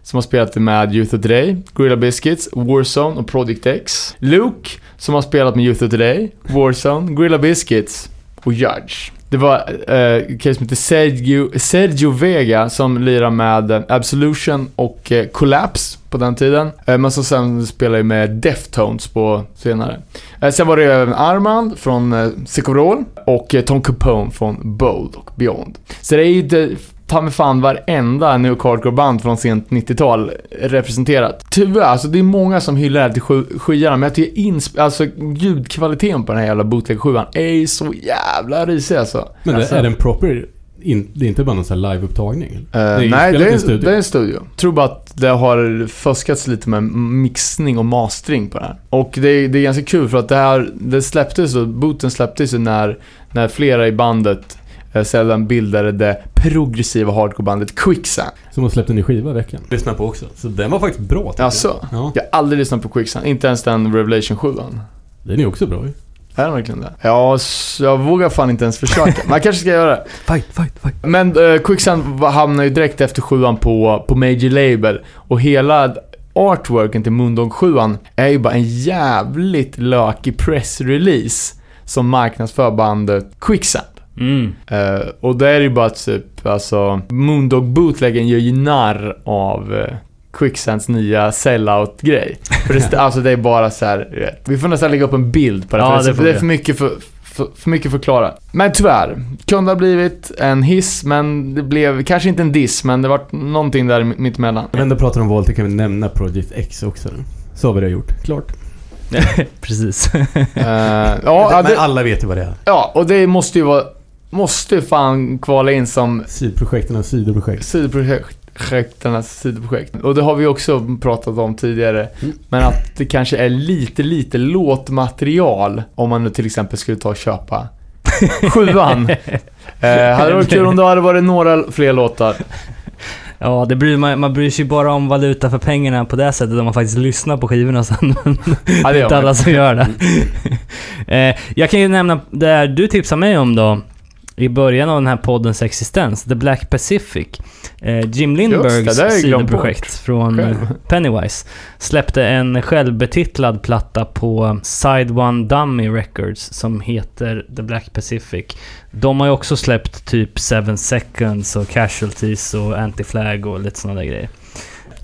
som har spelat med Youth of Today, Gorilla Biscuits, Warzone och Project X. Luke, som har spelat med Youth of Today, Warzone, Gorilla Biscuits och Judge. Det var eh, en kille som heter Sergio, Sergio Vega som lirar med Absolution och eh, Collapse på den tiden. Eh, men som sen spelade med Deftones på senare. Eh, sen var det även Armand från eh, Sick of Roll och eh, Tom Capone från Bold och Beyond. Så det är ju inte ta mig fan varenda New Hardcore band från sent 90-tal representerat. Tyvärr, alltså det är många som hyllar det till sky- skyarna, men jag tycker insp- alltså ljudkvaliteten på den här jävla bootleg 7 är så jävla risig alltså. Men det, Alltså. är den proper... In, det är inte bara någon sån här liveupptagning? Eh, Det är nej, det i en är, studio. det är en studio. Tror bara att det har fuskats lite med mixning och mastering på det här. Och det är, det är ganska kul för att det här, det släpptes booten släpptes när, när flera i bandet sedan bildade det progressiva hardcorebandet Quicksand. Som har släppt en ny skiva i veckan. Lyssna på också. Så den var faktiskt bra tycker Alltså, jag. Ja, jag har aldrig lyssnat på Quicksand, inte ens den Revelation 7 den är också bra ju. Är den verkligen det? Ja, jag vågar fan inte ens försöka. Jag kanske ska göra det. Fight, fight, fight. Men uh, Quicksand hamnar ju direkt efter sjuan på, på Major Label. Och hela artworken till Moondog 7 är ju bara en jävligt lökig pressrelease som marknadsför bandet Quicksand. Mm. Eh, och det är ju bara typ, alltså, Moondog bootleggen gör ju narr av uh, Quicksands nya sellout-grej. För det, alltså det är bara så här, vet. Vi får nästan lägga upp en bild på det. Ja, för det, det får det är för mycket för, för, för mycket förklarat. Men tyvärr, kunde ha blivit en hiss, men det blev kanske inte en diss, men det var någonting där mittemellan. När vi ändå pratar om Walter kan vi nämna Project X också. Så har vi det gjort. Klart. Precis. Eh, ja, Men alla vet ju vad det är. ja, och det måste ju vara, måste ju fan kvala in som Sidprojekten och sidoprojekt. sidoprojekternas sidoprojekt. Och det har vi också pratat om tidigare. Mm. Men att det kanske är lite, lite låtmaterial om man nu till exempel skulle ta och köpa Sjuan. Eh, hade varit kul om det hade varit några fler låtar. Ja, det bryr man, man bryr sig ju bara om valuta för pengarna på det sättet om man faktiskt lyssnar på skivorna sen. Ja, det är inte man. alla som gör det. eh, jag kan ju nämna det du tipsade mig om då, i början av den här poddens existens, The Black Pacific. Eh, Jim Lindbergs sidoprojekt från Själv. Pennywise släppte en självbetitlad platta på Side One Dummy Records som heter The Black Pacific. De har ju också släppt typ Seven Seconds och Casualties och Anti-Flag och lite sådana där grejer.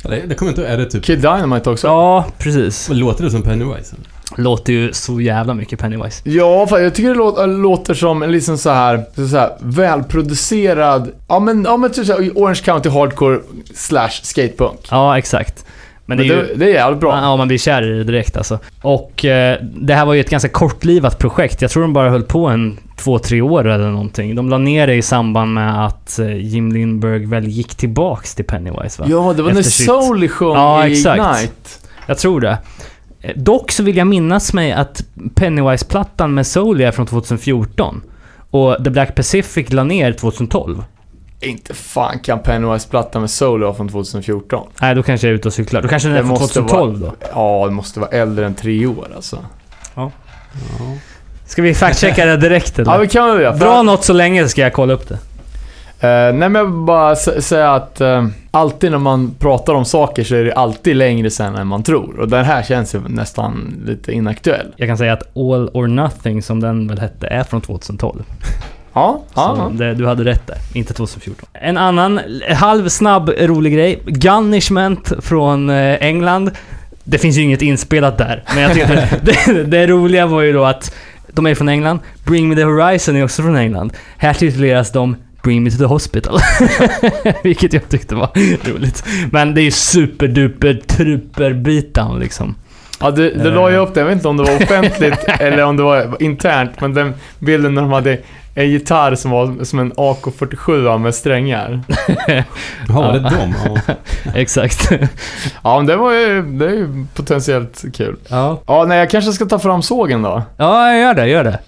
Det, det kommer inte Är det typ... Kid Dynamite också. Ja, precis. Låter det som Pennywise? eller? Låter ju så jävla mycket Pennywise. Ja, fan, jag tycker det låter, låter som en liksom så här, så här välproducerad, ja men, ja men typ så här, Orange County Hardcore slash skatepunk. Ja, exakt. Men Men det är det, ju... det är jävligt bra. Ja, man blir kär i det direkt alltså. Och eh, det här var ju ett ganska kortlivat projekt. Jag tror de bara höll på en två, tre år eller någonting. De la ner det i samband med att eh, Jim Lindberg väl gick tillbaks till Pennywise va? Ja, det var när Efter sitt- Soully sjöng Ja, i exakt. Ignite. Jag tror det. Eh, Dock så vill jag minnas mig att Pennywise-plattan med Soul är från 2014. Och The Black Pacific la ner 2012. Inte fan kan Pennywise-plattan med Soully vara från 2014. Nej, då kanske jag är ute och cyklar. Då kanske den är Det från måste 2012 då. Ja, det måste vara äldre än tre år alltså. Ja. Ska vi fact-checka det direkt eller? Ja, vi kan väl göra. Dra något så länge ska jag kolla upp det. Eh, nej men jag vill bara sä- säga att eh, alltid när man pratar om saker så är det alltid längre sen än man tror. Och den här känns ju nästan lite inaktuell. Jag kan säga att All or Nothing, som den väl hette, är från 2012. Ja, ja. det, du hade rätt där, inte 2014. En annan halv snabb rolig grej. Gunnishment från eh, England. Det finns ju inget inspelat där, men jag tyckte det, det roliga var ju då att de är från England. Bring Me The Horizon är också från England. Här tituleras de Bring Me To The Hospital. Vilket jag tyckte var roligt. Men det är ju superduper truper beatdown liksom. ja det, det la jag upp det. Jag vet inte om det var offentligt eller om det var internt. Men den bilden när de hade en gitarr som var som en AK47 med strängar. Jaha, var det dem? Ja. Exakt. Ja, men det var ju, det är ju potentiellt kul. ja. Ja, nej, jag kanske ska ta fram sågen då. ja, gör det, gör det.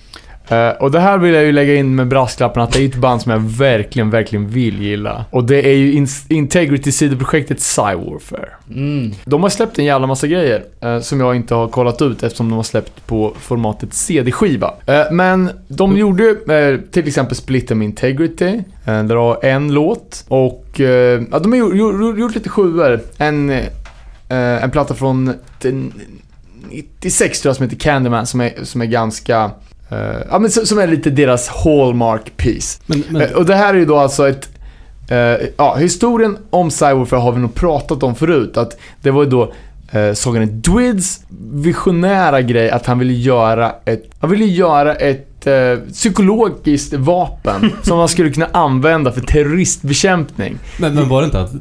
Eh, och det här vill jag ju lägga in med brasklappen att det är ett band som jag verkligen, verkligen vill gilla. Och det är ju in- Integrity-sidoprojektet Cywarfare. Mm. De har släppt en jävla massa grejer eh, som jag inte har kollat ut eftersom de har släppt på formatet CD-skiva. Eh, men de gjorde eh, till exempel Split med Integrity. Där har en låt. Och ja, de har gjort, gjort, gjort lite sjuor. En, en platta från den- 96 tror jag som heter Candyman som är, som är ganska eh, ja, men som är lite deras hallmark piece. Men, men, Eh, Och det här är ju då alltså ett... eh, ja, historien om Cywarfare har vi nog pratat om förut. Att det var ju då uh, Sagan Dwids visionära grej att han ville göra ett... Han ville göra ett psykologiskt vapen som man skulle kunna använda för terroristbekämpning. men, men var det inte att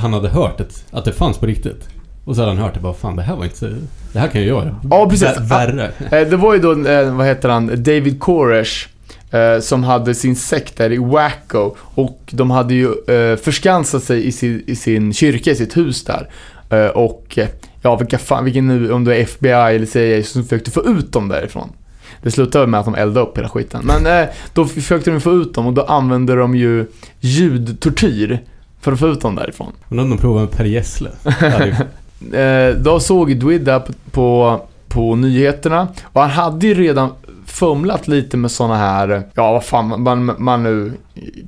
han hade hört att det fanns på riktigt? Och så hade han hört det bara, fan det här var inte så... Det här kan jag göra. Ja, precis. Vä- Värre. Eh, det var ju då, eh, vad heter han, David Koresh. eh, Som hade sin sekt där i Wacko. Och de hade ju förskansat sig i sin, i sin kyrka, i sitt hus där. Och ja, vilka fan, vilken nu, om det är FBI eller CIA som försökte få ut dem därifrån. Det slutade med att de eldade upp hela skiten. Men då försökte de få ut dem och då använde de ju ljudtortyr för att få ut dem därifrån. Undrar om de provar med Per Gessle. Ju- Eh, då såg Dwid på, på, på nyheterna och han hade ju redan fumlat lite med såna här, ja vad fan man, man nu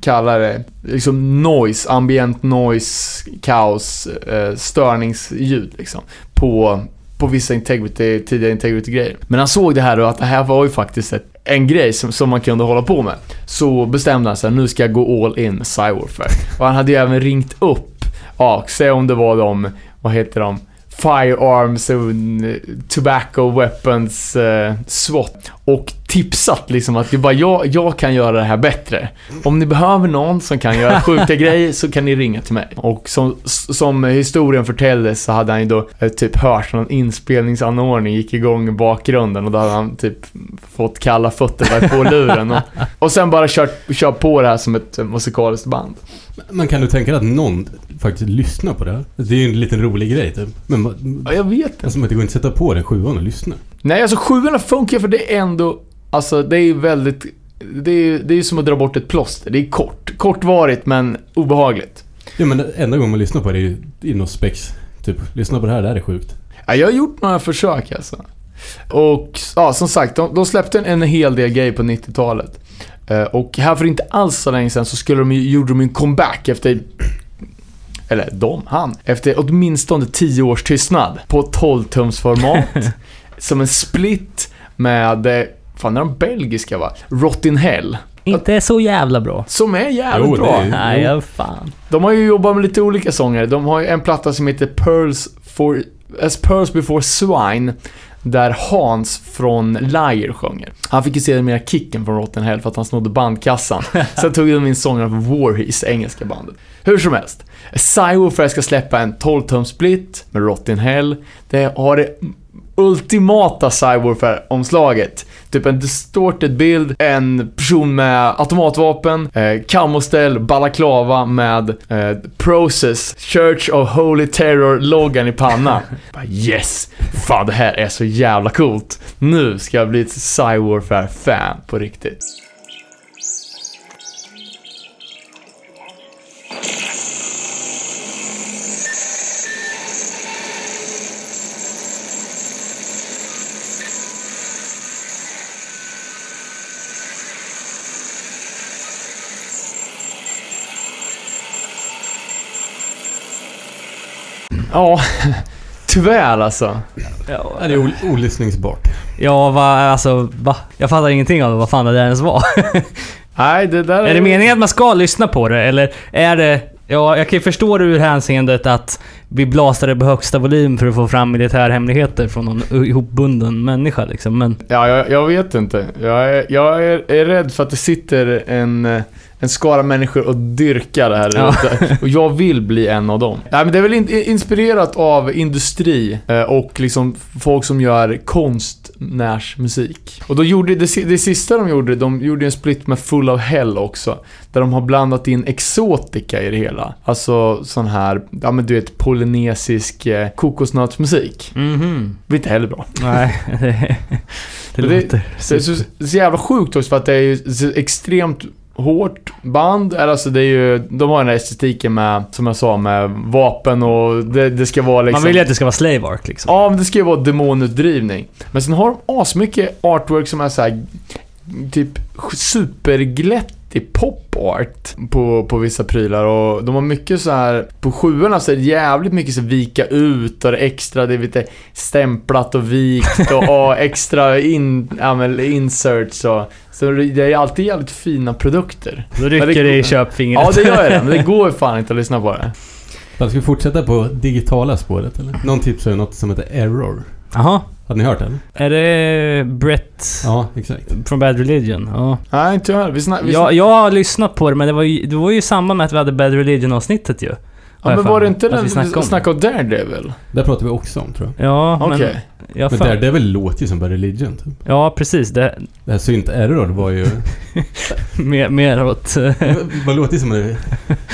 kallar det, liksom noise, ambient noise, kaos, eh, störningsljud liksom. På, på vissa integrity, tidiga integrity-grejer. Men han såg det här och att det här var ju faktiskt ett, en grej som, som man kunde hålla på med. Så bestämde han sig, nu ska jag gå all in med Cywarfare. Och han hade ju även ringt upp, ja, se om det var de, vad heter de? Firearms eh, Tobacco Weapons eh, SWAT. Och tipsat liksom att det är bara jag, jag kan göra det här bättre. Om ni behöver någon som kan göra sjuka grejer så kan ni ringa till mig. Och som, som historien förtäller så hade han ju då eh, typ hört någon inspelningsanordning gick igång i bakgrunden och då hade han typ fått kalla fötter på luren. Och, och sen bara kört, kört på det här som ett eh, musikaliskt band. Men kan du tänka dig att någon faktiskt lyssnar på det här? Det är ju en liten rolig grej typ. Men Ja, jag vet inte. alltså, det går inte att sätta på den sjuan och lyssna. Nej, alltså sjuorna funkar för det är ändå... Alltså det är ju väldigt Det är ju det är som att dra bort ett plåster. Det är kort. Kortvarigt men obehagligt. Ja men enda gången man lyssnar på det är ju in och spex. Typ, lyssna på det här, det här är sjukt. Ja, jag har gjort några försök alltså. Och ja, som sagt, de, de släppte en, en hel del grejer på 90-talet. Eh, och här för inte alls så länge sedan så skulle de, gjorde de en comeback efter eller de, han. Efter åtminstone 10 års tystnad. På 12-tumsformat. som en split med, eh, fan är de belgiska va? Rotting Hell. Inte så jävla bra. Som är jävligt Jo, bra. är- Nej, ja, fan. De har ju jobbat med lite olika sånger. De har ju en platta som heter Pearls, for, As Pearls Before Swine. Där Hans från Liar sjunger. Han fick ju se mer kicken från Rotten Hell för att han snodde bandkassan. Sen tog de in sångerna från Warhees, engelska bandet. Hur som helst. Cywoofer ska släppa en 12-tum split med Rotten Hell. Det har det ultimata Cywoofer-omslaget. Typ en distorted bild, en person med automatvapen, eh, kamoställ, balaklava med eh, Process, Church of Holy Terror-loggan i pannan. Yes! Fan, det här är så jävla coolt. Nu ska jag bli ett Cywarfare-fan på riktigt. Ja, tyvärr alltså. Ja, det är ol- olyssningsbart. ja va, alltså, va? Jag fattar ingenting av vad fan det där ens var. Nej, det där är det meningen att man ska lyssna på det, eller är det... Ja, jag kan ju förstå det ur hänseendet att vi blasade på högsta volym för att få fram militärhemligheter från någon ihopbunden människa liksom, men... Ja, jag, jag vet inte. Jag, är, jag är, är rädd för att det sitter en, eh, en skara människor och dyrkar det här Ja. Och jag vill bli en av dem. Nej, men det är väl in, inspirerat av industri eh, och liksom folk som gör konstnärsmusik. Och då gjorde det, det sista de gjorde, de gjorde en split med Full of Hell också. Där de har blandat in exotika i det hela. Alltså sån här, ja men du vet, polynesisk eh, kokosnötsmusik. Mhm. Det blir inte heller bra. Nej, det, det Men det- låter... Så, så, så jävla sjukt också för att det är ju extremt hårt band. Alltså det är ju, de har den här estetiken med, som jag sa, med vapen och det, det ska vara liksom... Man vill ju att det ska vara slave ark liksom. Ja, men det ska ju vara demonutdrivning. Men sen har de asmycket artwork som är så här, typ superglättig pop art på, på vissa prylar och de har mycket så här på sjuorna så är det jävligt mycket så vika ut och det extra, det är lite stämplat och vikt och, och extra in, ja, men inserts och så det är alltid jävligt fina produkter. Då rycker Men det- det i köpfingret. Ja, det gör det, men det går ju fan inte att lyssna på det. Ska vi fortsätta på digitala spåret eller? Någon tipsade ju något som heter Error. Jaha. Hade ni hört det eller? Är det Brett Ja, exakt. från Bad Religion? Ja. Nej, inte jag. Vi snack, vi Jag, jag har lyssnat på det, men det var ju, det var ju i samband med att vi hade Bad Religion-avsnittet ju. Har Ja, jag men för var det mig. inte Att den vi snackade om snackade om Daredevil? Det pratar vi också om tror jag. Ja, Okej. men... Jag Men Daredevil låter ju som Bad Religion typ. Ja, precis. Det, Det här synt Error var ju... mer, mer åt... Man låter ju som en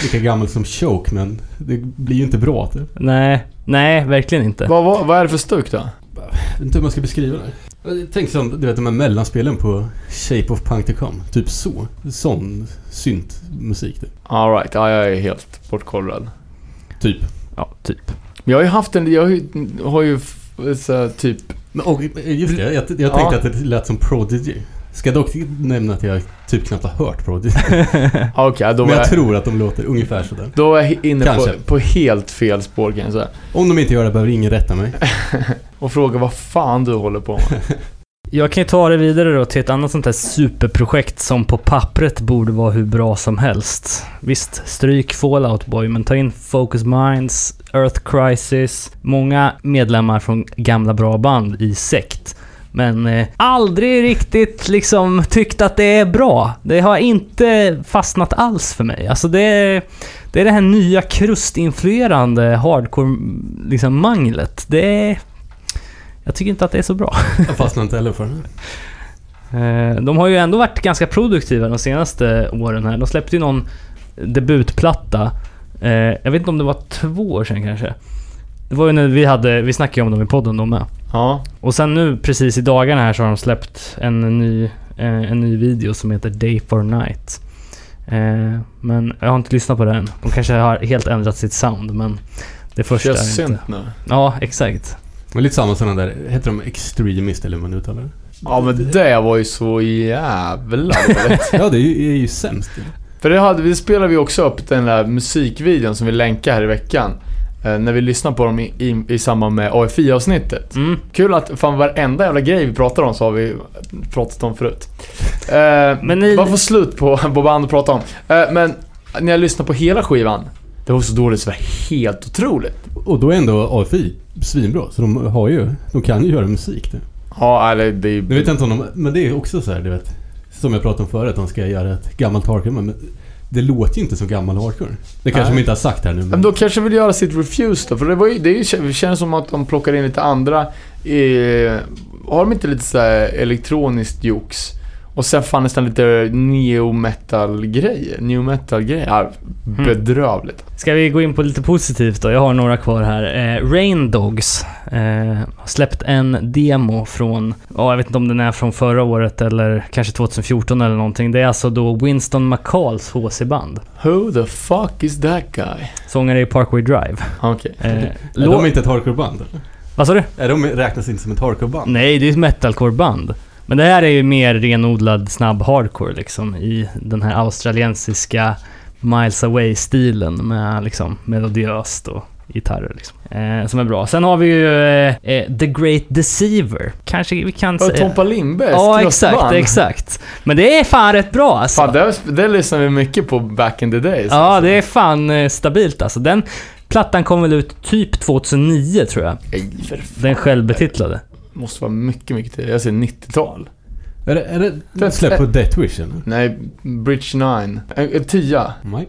lika gammal som Choke men det blir ju inte bra typ. nej, nej, verkligen inte. Vad, vad, vad är det för stuk då? Vet inte hur man ska beskriva det. Tänk som, du vet de här mellanspelen på Shape of Punk to Come. Typ så. Sån syntmusik typ. Alright, ja, jag är helt bortkollrad. Typ. Ja, typ. Jag har ju haft en, jag har ju, så här, typ... Men, och just det, jag, jag tänkte Ja. att det lät som Prodigy. Ska dock nämna att jag typ knappt har hört Prodigy. Okej, då, Men jag jag, tror att de låter ungefär sådär. då är jag inne på, på helt fel spår kan jag säga. Om de inte gör det behöver ingen rätta mig. Och fråga vad fan du håller på med. Jag kan ju ta det vidare då till ett annat sånt här superprojekt som på pappret borde vara hur bra som helst. Visst, stryk Fallout Boy, men ta in Focus Minds, Earth Crisis, många medlemmar från gamla bra band i sekt. Men eh, aldrig riktigt liksom tyckt att det är bra. Det har inte fastnat alls för mig. Alltså det är, det är det här nya krustinfluerande hardcore liksom manglet. Det. Jag tycker inte att det är så bra. Jag fastnar inte heller för det. Eh, De har ju ändå varit ganska produktiva de senaste åren här. De släppte ju någon debutplatta. eh, Jag vet inte om det var två år sedan kanske. Det var ju när vi hade, vi snackade ju om dem i podden de med. Ja. Och sen nu precis i dagarna här så har de släppt en ny eh, en ny video som heter Day for Night. Eh, men jag har inte lyssnat på den. De kanske har helt ändrat sitt sound, men det första Känns är inte... nu. Ja, exakt. Men lite samma sådana där, heter de Extremist eller hur man uttalar det? Ja men det var ju så jävla dåligt. Ja, det är ju, är ju sämst. För det, hade, det spelade vi också upp den där musikvideon som vi länkar här i veckan. Eh, när vi lyssnade på dem i, i, i samband med AFI-avsnittet. Mm. Kul att fan varenda jävla grej vi pratar om så har vi pratat om förut. Eh, Men ni- Bara få slut på, på band att prata om. Eh, men när jag lyssnade på hela skivan, det var så dåligt så det var helt otroligt. Och då är ändå AFI svinbra, så de har ju, de kan ju göra musik nu. Ja, eller det är Nu vet jag inte om de, men det är också så här, du vet. Som jag pratade om förut, att de ska göra ett gammalt men det låter ju inte som gammal hardcore. Det kanske Nej. de inte har sagt här nu, men... Men då kanske vill göra sitt Refuse då, för det, var ju, det, är ju, det känns som att de plockar in lite andra... Eh, har de inte lite så här elektroniskt jox? Och sen fan nästan lite neo metal grejer New metal grejer Ja, bedrövligt. Ska vi gå in på lite positivt då? Jag har några kvar här. Eh, Rain Dogs eh, har släppt en demo från, ja jag vet inte om den är från förra året eller kanske 2014 eller någonting. Det är alltså då Winston McCalls HC-band. Who the fuck is that guy? Sångare i Parkway Drive. Okej. Eh, Är lå- de inte ett hardcore-band? Vad sa du? Är de räknas inte som ett hardcore-band? Nej, det är ett metalcore-band. Men det här är ju mer renodlad snabb hardcore liksom i den här australiensiska Miles Away-stilen med liksom melodiöst och gitarrer liksom. Eh, som är bra. Sen har vi ju eh, eh, The Great Deceiver. Kanske vi kan säga... Tompa Lindbergs Ja, exakt, exakt. Men det är fan rätt bra alltså. Fan, det, det lyssnade vi mycket på back in the days. Ja, det är fan eh, stabilt alltså. Den plattan kom väl ut typ 2009 tror jag. Fan. Den självbetitlade. Måste vara mycket, mycket tidigare. Jag säger 90-tal. Är det, är det Det- släppt på Death Wish eller? Nej, Bridge 9. En, en tia. Nej.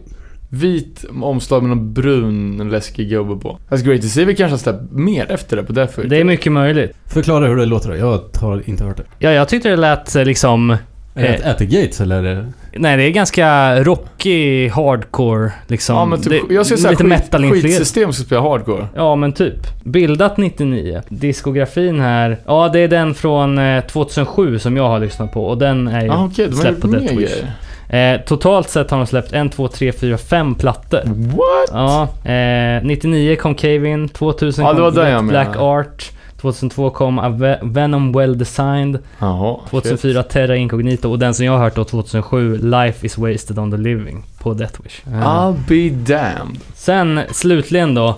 Vit omslag med någon brun läskig gubbe på. That's great to see. Vi kanske har släppt mer efter det på Death Wish. Det är mycket möjligt. Förklara hur det låter då. Jag har inte hört det. Ja, jag tyckte det lät eh, liksom... Är det Eh. Gates eller är det... Nej, det är ganska rockig, hardcore liksom. Ja men typ, det, jag skulle säga lite skit, metal-influerat. skitsystem ska spela hardcore. Ja, men typ. Bildat 99. Diskografin här. Ja, det är den från eh, 2007 som jag har lyssnat på och den är ju ah, har släppt på mer Death Wish. grejer. Eh, totalt sett har de släppt en, två, tre, fyra, fem plattor. What? Ja, eh, 99 kom Cave In, 2000 Ja, kom Black. Art, 2002 kom A Ve- Venom Well Designed, Jaha. 2004 Terra Incognito och den som jag har hört då 2007 Life is Wasted on the Living på Death Wish. shit. I'll be damned. Sen slutligen då.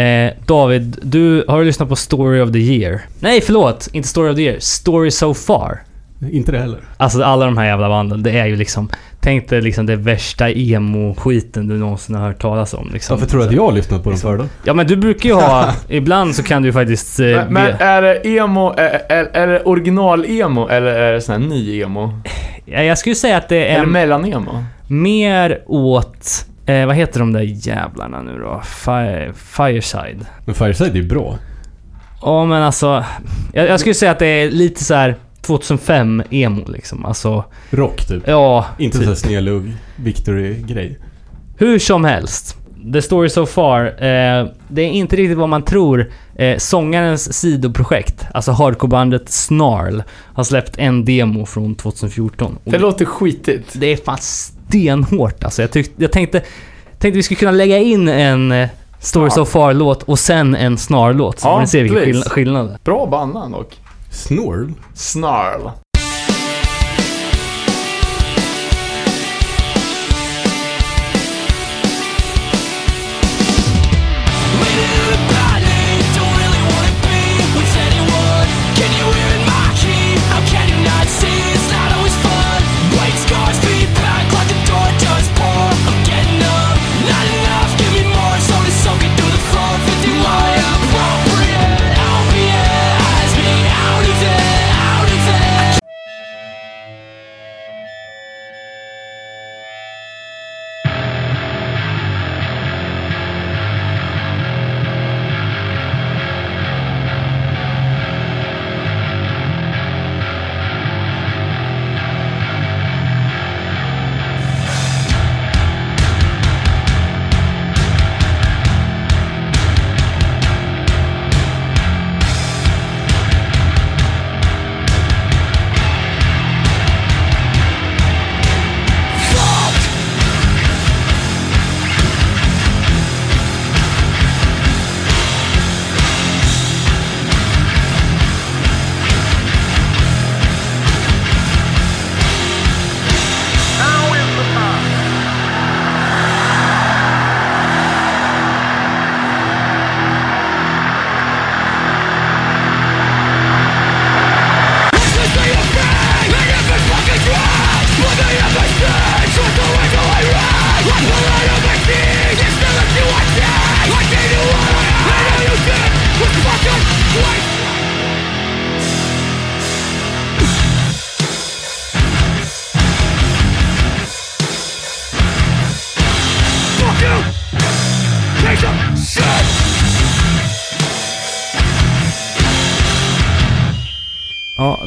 Eh, David, du har du lyssnat på Story of the Year? Nej, förlåt! Inte Story of the Year. Story So Far. Inte det heller. Alltså alla de här jävla banden, det är ju liksom... Tänk dig liksom det värsta emo-skiten du någonsin har hört talas om. Liksom. Varför tror du att jag har lyssnat på dem förr då? Ja men du brukar ju ha... ibland så kan du ju faktiskt... Eh, Men, men är det emo, är, är, är det original-emo eller är det sån här ny emo? ja, jag skulle säga att det är Eller mellan-emo? mer åt... Eh, vad heter de där jävlarna nu då? Fire, Fireside. Men Fireside är ju bra. Ja men alltså... Jag, jag skulle säga att det är lite så här 2005 emo liksom. Alltså, Rock typ. ja... Inte typ. så här snedlugg, Victory-grej. Hur som helst. The Story So Far. Eh, det är inte riktigt vad man tror. Eh, sångarens sidoprojekt, alltså hardcorebandet Snarl, har släppt en demo från 2014. Och Det låter skitigt. det är fan stenhårt alltså. Jag, tyck, jag tänkte, tänkte vi skulle kunna lägga in en eh, Story So Far-låt och sen en Snarl-låt. Så Ja, får ni se vilken skill- skillnad det är. Bra bandnamn dock. Snorl? Snarl.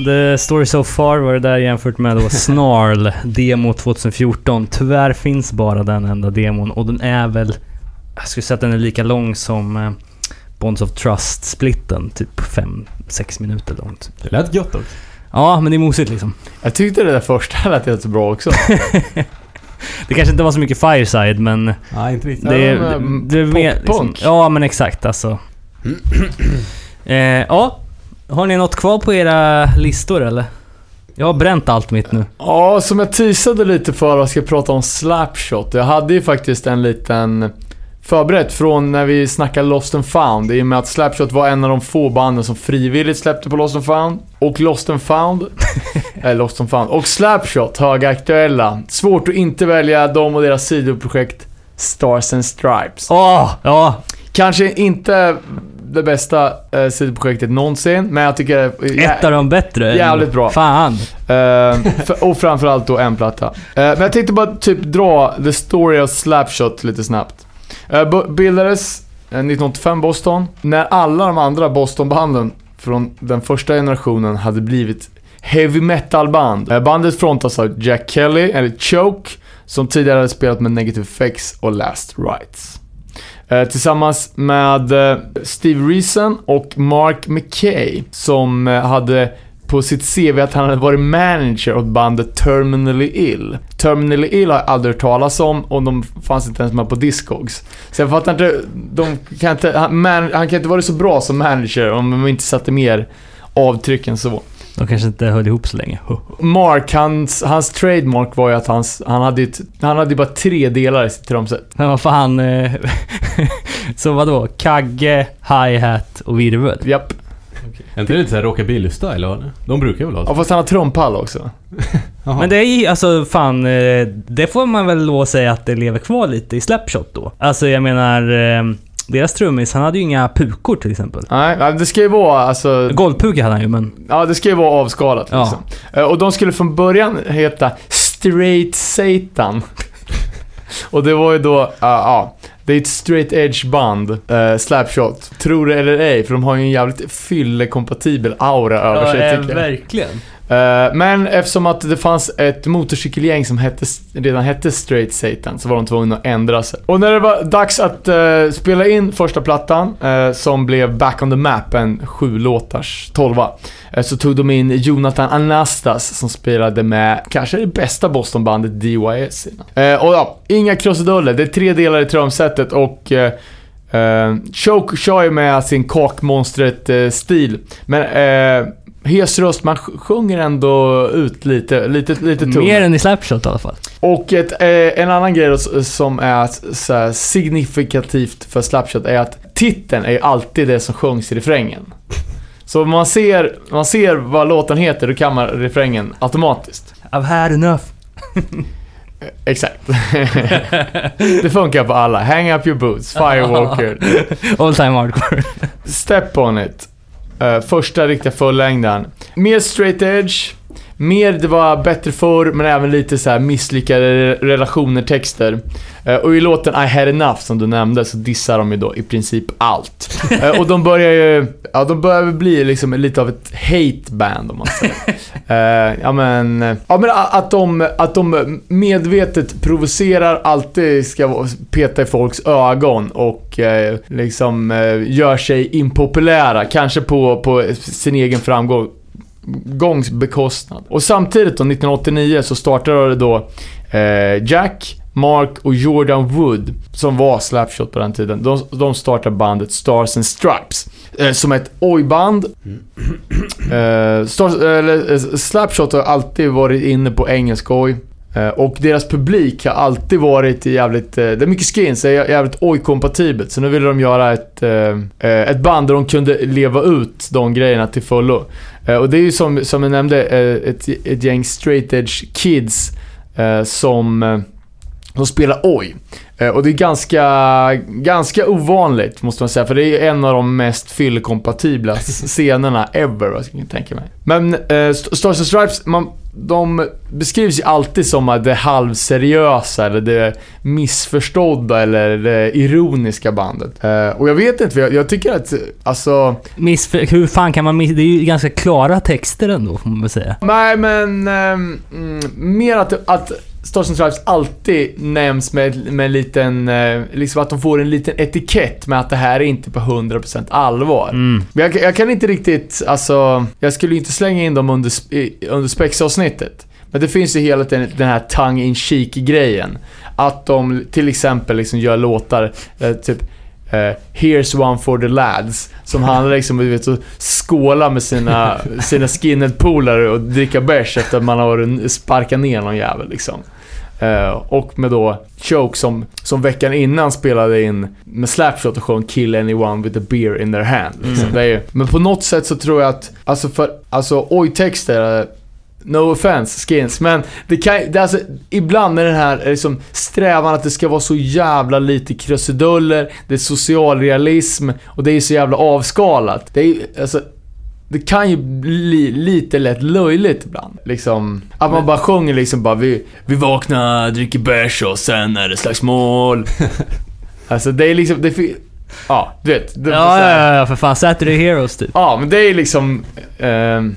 The Story So Far var det där jämfört med då Snarl, demo 2014. Tyvärr finns bara den enda demon och den är väl... Jag skulle säga att den är lika lång som eh, Bonds of Trust-splitten. Typ 5-6 minuter långt. Det lät gött också. Ja, men det är mosigt liksom. Jag tyckte det där första lät helt så bra också. Det kanske inte var så mycket Fireside, men Nej, inte riktigt. det är... Ja, men, det är mer, liksom, pop-punk. Ja, men exakt alltså. eh, ja, har ni något kvar på era listor eller? Jag har bränt allt mitt nu. Ja, som jag teasade lite för att ska jag prata om Slapshot. Jag hade ju faktiskt en liten förberett från när vi snackade Lost and found. I och med att Slapshot var en av de få banden som frivilligt släppte på Lost and found. Och Lost and found. eh, Lost and found. Och Slapshot, högaktuella. Svårt att inte välja dem och deras sidoprojekt Stars and Stripes. Åh! ja, Kanske inte det bästa eh, sidoprojektet någonsin, men jag tycker... är ett av de bättre. Jävligt bra. Fan. Eh, och framförallt då en platta. Eh, men jag tänkte bara typ dra the story of Slapshot lite snabbt. Uh, bildades eh, 1985 Boston, när alla de andra Boston-banden från den första generationen hade blivit heavy metal-band. Eh, bandet frontas av Jack Kelly, eller Choke, som tidigare hade spelat med Negative Effects och Last Rights. Eh, tillsammans med eh, Steve Reason och Mark McKay som eh, hade på sitt CV att han hade varit manager åt bandet Terminally Ill. Terminally Ill har jag aldrig hört talas om och de fanns inte ens med på Discogs. Så jag fattar inte, de kan inte han, man, han kan inte vara så bra som manager om de inte satte mer avtryck än så. De kanske inte höll ihop så länge. Mark, hans, hans trademark var ju att hans, han hade ju ett- han hade bara tre delar i sitt trumset. Men vad fan... eh, så vadå? Kagge, hi-hat och virvel? Japp. Är inte det lite såhär rockabilly-style? eller? De brukar väl ha Ja, så? fast han har trumpall också. Men det är ju, alltså fan, eh, det får man väl lov att säga att det lever kvar lite i Slapshot då. Alltså jag menar, eh, deras trummis, han hade ju inga pukor till exempel. Nej, ja, det ska ju vara alltså... Golvpuka hade han ju men... Ja, det ska ju vara avskalat Ja. liksom. Eh, Och de skulle från början heta Straight Satan. Och det var ju då, ja, ja. Det är ett straight edge band, uh, Slapshot. Tror det eller ej, för de har ju en jävligt fyllekompatibel aura över sig tycker jag. verkligen. Eh, men eftersom att det fanns ett motorcykelgäng som hette, redan hette Straight Satan så var de tvungna att ändra sig. Och när det var dags att uh, spela in första plattan, uh, som blev Back on the Map, en sju låtars tolva, uh, så tog de in Jonathan Anastas som spelade med kanske det bästa Bostonbandet DYS. och ja, inga krusiduller. Det är tre delar i trumsetet och Uh, Choke kör ju med sin kakmonstret-stil, men uh, hes röst, man sj- sjunger ändå ut lite, lite, lite tungt. Mer än i Slapshot i alla fall. Och ett, eh, en annan grej då, som är så signifikativt för Slapshot är att titeln är alltid det som sjungs i refrängen. Så om man ser, man ser vad låten heter, då kan man refrängen automatiskt. I've had enough. Exakt. det funkar på alla. Hang up your boots, Firewalker. All time hardcore. Step on it. Eh, första riktiga fullängden. Mer straight edge. Mer det var bättre förr, men även lite så här misslyckade relationer, texter. Eh, och i låten I had enough, som du nämnde, så dissar de ju då i princip allt. Eh, och de börjar ju, ja de börjar väl bli liksom lite av ett hate band om man säger. Eh, ja men, ja men att de, att de medvetet provocerar, alltid ska peta i folks ögon och liksom gör sig impopulära, kanske på, på sin egen framgång gångs bekostnad. Och samtidigt då, 1989, så startade då eh, Jack, Mark och Jordan Wood, som var Slapshot på den tiden, de, de startade bandet Stars and Stripes. Eh, som ett oj-band. Eh, Stars, eller, eh, Slapshot har alltid varit inne på engelsk oj. Eh, och deras publik har alltid varit jävligt, eh, det är mycket skins, det är jävligt oj-kompatibelt. Så nu ville de göra ett, eh, eh, ett band där de kunde leva ut de grejerna till fullo. Eh, och det är ju som, som jag nämnde, eh, ett, ett gäng straight edge kids eh, som, som spelar oj. Eh, och det är ganska, ganska ovanligt måste man säga, för det är en av de mest fyllkompatibla scenerna ever, vad jag kan tänka mig. Men eh, St- Stars and Stripes, man, de beskrivs ju alltid som att det halvseriösa eller det missförstådda eller det ironiska bandet. Eh, och jag vet inte, jag, jag tycker att alltså... Miss, hur fan kan man miss... Det är ju ganska klara texter ändå, får man väl säga. Nej men, mm, mer att, att Stars and Stripes alltid nämns med, med en liten, eh, liksom att de får en liten etikett med att det här är inte på 100% allvar. Mm. Men jag, jag kan inte riktigt, alltså, jag skulle inte slänga in dem under, under spexavsnittet. Men det finns ju hela tiden den här tongue in cheek grejen Att de till exempel liksom gör låtar, eh, typ eh, Here's one for the lads. Som handlar liksom om att skåla med sina, sina skinhead-polare och dricka bärs efter att man har sparkat ner någon jävel liksom. Eh, och med då Choke som, som veckan innan spelade in med Slapshot och sjöng 'Kill anyone with a beer in their hand'. Liksom. Mm. Ju- men på något sätt så tror jag att, alltså för, alltså oj-texter, No offense, skins, men det kan det är alltså, ibland med den här liksom, strävan att det ska vara så jävla lite krusiduller, det är socialrealism och det är så jävla avskalat. Det är alltså, det kan ju bli lite lätt löjligt ibland. Liksom, att man bara sjunger liksom bara vi, vi vaknar, dricker bärs och sen är det slagsmål. alltså det är liksom, det Ja, du vet. Det, Ja, ja, ja, för fan. Saturday Heroes typ. Ja, men det är liksom... ehm,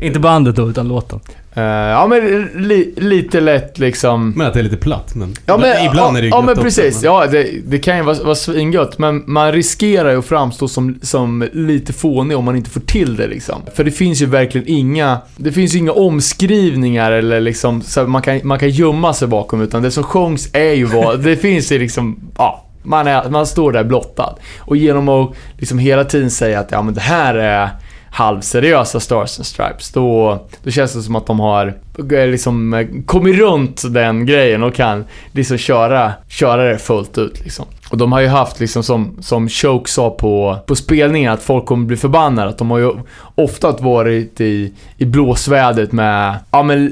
Inte bandet då, utan låten. eh, ja, men li, lite lätt liksom... Men att det är lite platt, men, Ja, men, ibland ja, är det ju Ja, men också, precis. Ja, det, det kan ju vara, vara svingött, men man riskerar ju att framstå som, som lite fånig om man inte får till det liksom. För det finns ju verkligen inga... Det finns ju inga omskrivningar eller liksom så man kan, man kan gömma sig bakom, utan det som sjungs är ju vad... det finns ju liksom... Ja, man, är, man står där blottad. Och genom att liksom hela tiden säga att ja, men det här är halvseriösa Stars and Stripes, då, då känns det som att de har eh, liksom eh, kommit runt den grejen och kan liksom köra, köra det fullt ut liksom. Och de har ju haft liksom som, som Choke sa på, på spelningen att folk kommer bli förbannade. Att de har ju ofta varit i, i blåsvädret med, ja men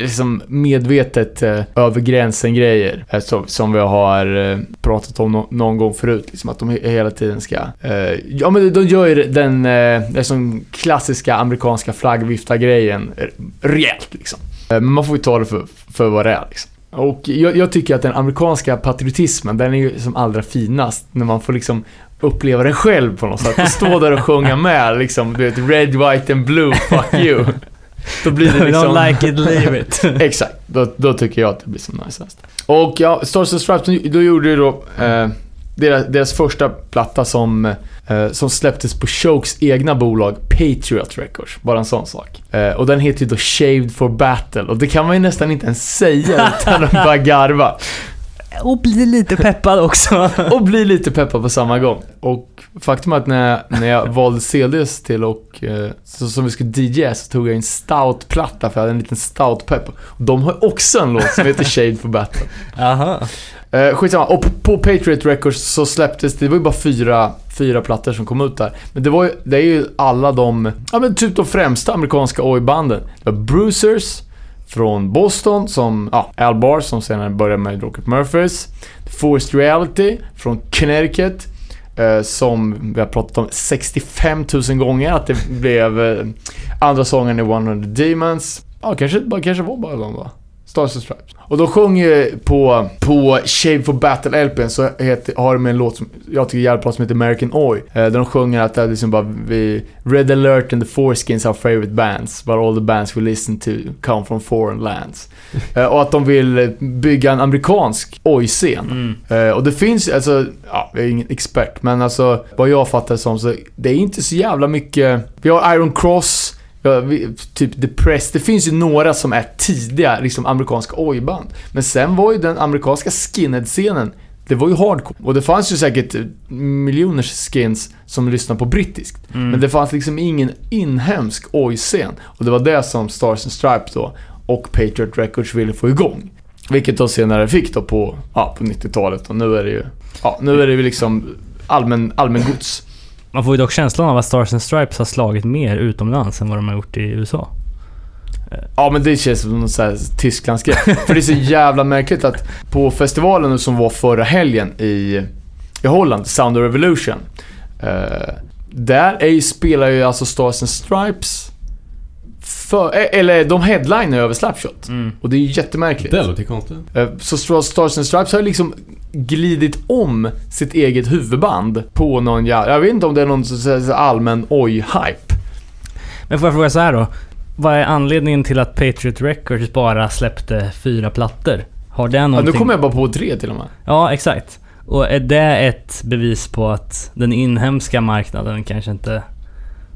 liksom medvetet eh, över gränsen grejer. Eh, som, som vi har eh, pratat om no, någon gång förut. Liksom att de he- hela tiden ska, eh, ja men de gör ju den, eh, klassiska amerikanska flaggvifta-grejen eh, rejält liksom. Eh, Men man får ju ta det för, för vad det är liksom. Och jag, jag tycker att den amerikanska patriotismen, den är ju som allra finast när man får liksom uppleva den själv på något sätt. Och stå där och sjunga med liksom, du vet, red, white and blue, fuck you. Då blir det liksom... don't like it, leave it. Exakt, då, då tycker jag att det blir som najsast. Och ja, Stars and Stripes, då- då gjorde ju då eh, deras, deras första platta som, eh, som släpptes på Chokes egna bolag, Patriot Records. Bara en sån sak. Eh, och den heter ju då Shaved for Battle. Och det kan man ju nästan inte ens säga utan att bara garva. Och bli lite peppad också. Och bli lite peppad på samma gång. Och faktum är att när jag, när jag valde CDs till och eh, så som vi skulle DJa så tog jag en stout-platta för jag hade en liten stout-pepp. Och de har också en låt som heter Shaved for Battle. Aha. Eh, skitsamma, och på, på Patriot Records så släpptes det, det var ju bara fyra, fyra plattor som kom ut där. Men det var ju, det är ju alla de, ja men typ de främsta amerikanska oj-banden. Det var Bruisers från Boston, som, ja, Al Bar som senare började med Rocket Murphys. Forced Reality från Connecticut. Eh, som vi har pratat om 65 000 gånger, att det blev eh, andra sången i One of the Demons. Ja, kanske, kanske var bara de då. Stars and Stripes. Och de sjunger på, på Shave for Battle LPn så heter, har de en låt som jag tycker är jävligt bra som heter American Oj. Eh, där de sjunger att det är liksom bara vi, Red alert and the foreskins our favorite bands. But all the bands we listen to come from foreign lands. Eh, och att de vill bygga en amerikansk oj-scen. Mm. Eh, och det finns alltså, ja, jag är ingen expert, men alltså vad jag fattar det som så det är inte så jävla mycket. Vi har Iron Cross, har, vi, typ Depressed. Det finns ju några som är tidiga liksom amerikanska oj-band. Men sen var ju den amerikanska skinhead-scenen det var ju hardcore. Och det fanns ju säkert miljoners skins som lyssnade på brittiskt. Mm. Men det fanns liksom ingen inhemsk oj-scen. Och det var det som Stars and Stripes då och Patriot Records ville få igång. Vilket de senare fick då på, ja, på 90-talet och nu är det ju, ja, nu är det ju liksom allmän, allmän gods. Man får ju dock känslan av att Stars and Stripes har slagit mer utomlands än vad de har gjort i USA. Ja men det känns som någon sån här Tysklandsgrej. För det är så jävla märkligt att på festivalen som var förra helgen i, i Holland, Sound of Revolution. Eh, där är ju, spelar ju alltså Stars and Stripes för, eh, eller de headliner över Slapshot. Mm. Och det är ju jättemärkligt. Det låter konstigt. Eh, Så Stars and Stripes har ju liksom glidit om sitt eget huvudband på någon jä- Jag vet inte om det är någon allmän oj-hype. Men får jag fråga så här då? Vad är anledningen till att Patriot Records bara släppte fyra plattor? Har det Ja, någonting... nu kommer jag bara på tre till och med. Ja, exakt. Och är det ett bevis på att den inhemska marknaden kanske inte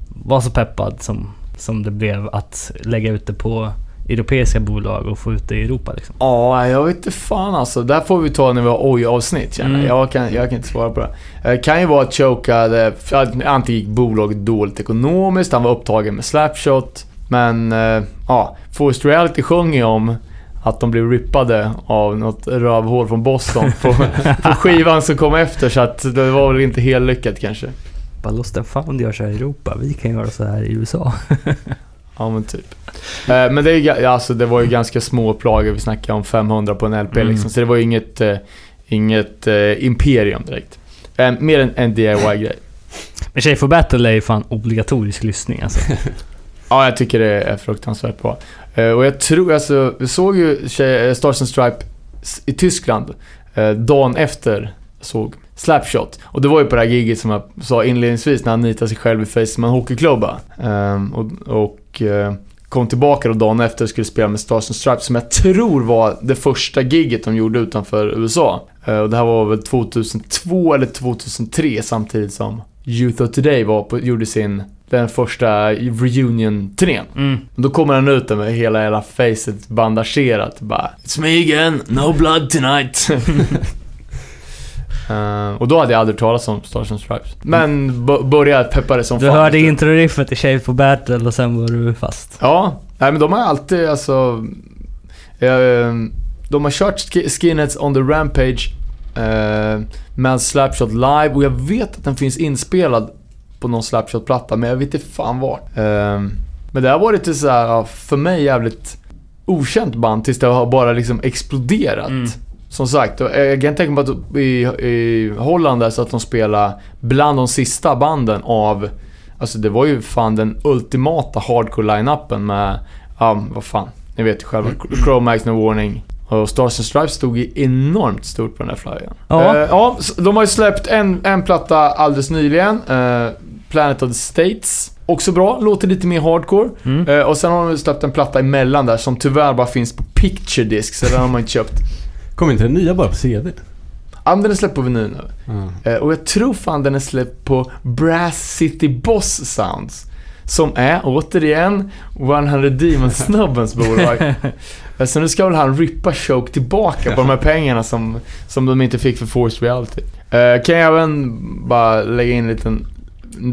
var så peppad som, som det blev att lägga ut det på europeiska bolag och få ut det i Europa liksom? Ja, jag vet inte fan alltså. Där får vi ta när vi har oj-avsnitt. Mm. Jag kan, jag kan inte svara på det. Det kan ju vara att Choke hade... Antingen gick bolaget dåligt ekonomiskt, han var upptagen med Slapshot. Men eh, ja, Forced Reality sjunger ju om att de blev rippade av något rövhål från Boston på, på skivan som kom efter. Så att det var väl inte helt lyckat kanske. Bara Lost and found gör så här i Europa, vi kan göra så här i USA. Ja men typ. Eh, men det, alltså, det var ju ganska små upplagor. Vi snackade om 500 på en LP Mm. liksom. Så det var ju inget, eh, inget eh, imperium direkt. Eh, mer en, en DIY-grej. Men Tjej for Battle är ju fan obligatorisk lyssning alltså. Ja, jag tycker det är fruktansvärt bra. Och jag tror, alltså, vi såg ju Stars and Stripe s- i Tyskland dagen efter såg Slapshot. Och det var ju på det här giget som jag sa inledningsvis när han nitade sig själv i face en hockeyklubba. Ehm, och och eh, kom tillbaka då dagen efter och skulle spela med Stars and Stripes som jag tror var det första giget de gjorde utanför USA. Eh, och det här var väl 2002 eller 2003 samtidigt som Youth of Today var på, gjorde sin den första reunion-turnén. Mm. Då kommer han ut där med hela hela facet bandagerat. Bara It's me again, no blood tonight. Eh, och då hade jag aldrig talat om Stars and Stripes. Men började peppa det som Du fan. hörde introriffet i Tjej for Battle och sen var du fast. Ja, nej men de har alltid alltså... eh, de har kört sk- Skinheads on the Rampage eh, med Slapshot live och jag vet att den finns inspelad på någon Slapshot-platta men jag vet inte fan vart. Eh, men det har varit ett så här, för mig jävligt okänt band tills det har bara liksom exploderat. Mm. Som sagt, jag kan tänka mig att i, i Holland där så att de spelar bland de sista banden av Alltså det var ju fan den ultimata hardcore-line-upen med, ja vad fan, ni vet ju själva, Chromax No Warning. Och Stars and Stripes stod ju enormt stort på den där flyern. Ja. Eh, ja, de har ju släppt en, en platta alldeles nyligen, eh, Planet of the States. Också bra, låter lite mer hardcore. Mm. Eh, och sen har de släppt en platta emellan där som tyvärr bara finns på picture disc, så den har man inte köpt. Kommer inte den nya bara på CD? Ja, den är släppt på vinyl nu. Eh, och jag tror fan den är släppt på Brass City Boss Sounds. Som är, återigen, 100 Demons-snubbens bolag. Så nu ska väl han rippa Choke tillbaka på de här pengarna som, som de inte fick för Forced Reality. Eh, kan jag även bara lägga in en liten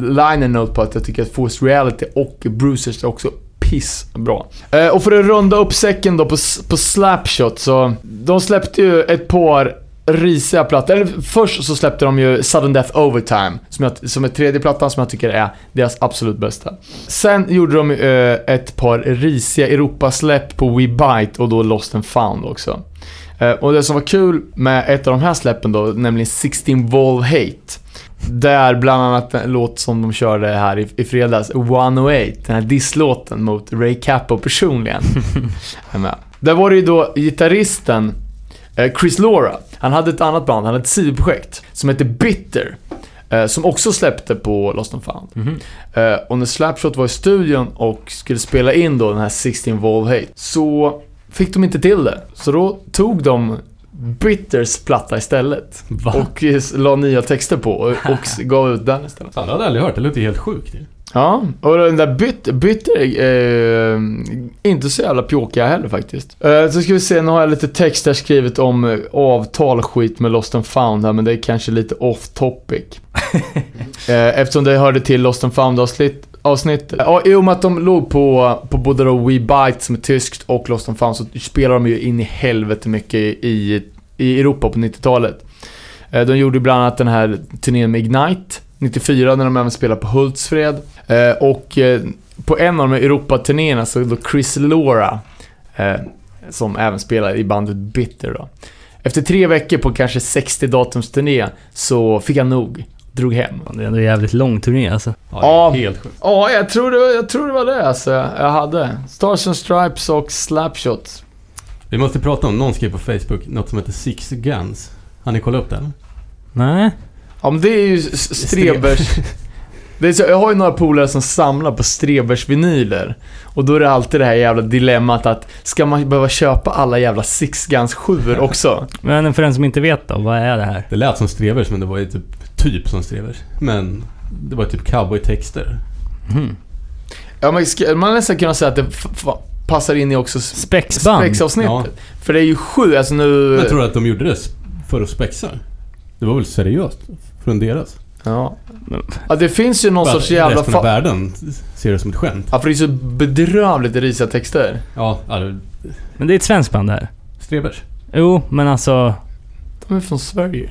liner note på att jag tycker att Forced Reality och Bruisers är också pissbra. Eh, och för att runda upp säcken då på, på Slapshot så, de släppte ju ett par risiga plattor. Eller först så släppte de ju Sudden Death Overtime, som, jag, som är tredje plattan som jag tycker är deras absolut bästa. Sen gjorde de eh, ett par risiga Europasläpp på We Bite och då Lost and Found också. Eh, och det som var kul med ett av de här släppen då, nämligen 16 Volve Hate. Där bland annat en låt som de körde här i, i fredags, 108, den här disslåten mot Ray Capo personligen. Där var det ju då gitarristen eh, Chris Laura. Han hade ett annat band, han hade ett sidoprojekt som hette Bitter. eh, Som också släppte på Lost and Found. Mhm. Eh, Och när Slapshot var i studion och skulle spela in då den här 16 Volve Hate så fick de inte till det. Så då tog de Bitters platta istället. Va? Och la nya texter på och, och gav ut den istället. Fan, det hade jag aldrig hört. Det låter helt sjukt ju. Ja, och den där Bitter, bitter eh, inte så jävla pjåkiga heller faktiskt. Eh, så ska vi se, nu har jag lite text här skrivet om eh, avtal skit med Lost and Found här, men det är kanske lite off topic. eh, eftersom det hörde till Lost and Found avsnittet. Ja, i och med att de låg på, på både då We Bite som är tyskt och Lost and Found så spelar de ju in i helvete mycket i, i Europa på 90-talet. Eh, de gjorde bland annat den här turnén med Ignite 94 när de även spelade på Hultsfred. Eh, och eh, på en av de här Europaturnéerna så då Chris Laura, som även spelar i bandet Bitter då. Efter tre veckor på kanske 60 datums turné så fick han nog drog hem. Det är ändå en jävligt lång turné alltså. Ja, Ja. helt sjukt. Ja, jag tror det, jag tror det var det alltså, jag hade. Stars and Stripes och Slapshot. Vi måste prata om, någon skrev på Facebook, något som heter Six Guns. Har ni kollat upp den? Nej. Ja men det är ju Strebers... Det är så, jag har ju några polare som samlar på Strebers vinyler. Och då är det alltid det här jävla dilemmat att ska man behöva köpa alla jävla Six Guns 7 också? Men för den som inte vet då, vad är det här? Det lät som Strevers men det var ju typ, typ som Strevers. Men det var typ cowboytexter. Mhm. Ja ska, man nästan kunna säga att det passar in i också Spexband. Spex-avsnittet. För det är ju sju, alltså nu... Men tror att de gjorde det för att spexa? Det var väl seriöst från deras? Ja. ja, det finns ju någon Bara sorts jävla... Resten av världen ser det som ett skämt. ja, för det är så bedrövligt risiga texter. Ja, ja det- Men det är ett svenskt band det här. Strevers. Jo, men alltså... De är från Sverige.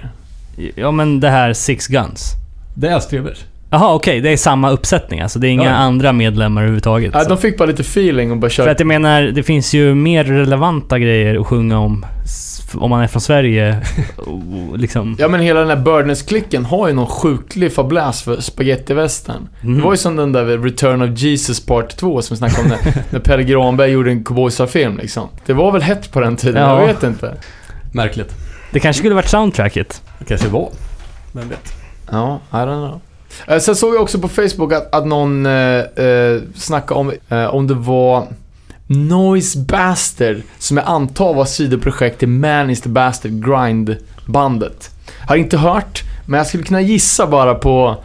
Ja men det här Six Guns. Det är Strevers. Jaha okej, det är samma uppsättning alltså. Det är inga Ja. andra medlemmar överhuvudtaget. Ja, så. de fick bara lite feeling och bara För körde. att jag menar, det finns ju mer relevanta grejer att sjunga om s- om man är från Sverige. och liksom... Ja men hela den här Birdness-klicken har ju någon sjuklig fabläs för spagettivästern. Det var ju som den där Return of Jesus Part 2 som vi snackade om när, när Pelle Granberg gjorde en cowboysar-film liksom. Det var väl hett på den tiden, Ja. jag vet inte. Märkligt. Det kanske skulle varit soundtracket. Det kanske var. Vem vet? Ja, I don't know. Eh, Sen såg jag också på Facebook att, att någon eh, eh, snackade om, eh, om det var Noise Bastard, som jag antar var sidoprojekt till Man is the Bastard Grind-bandet. Har inte hört, men jag skulle kunna gissa bara på,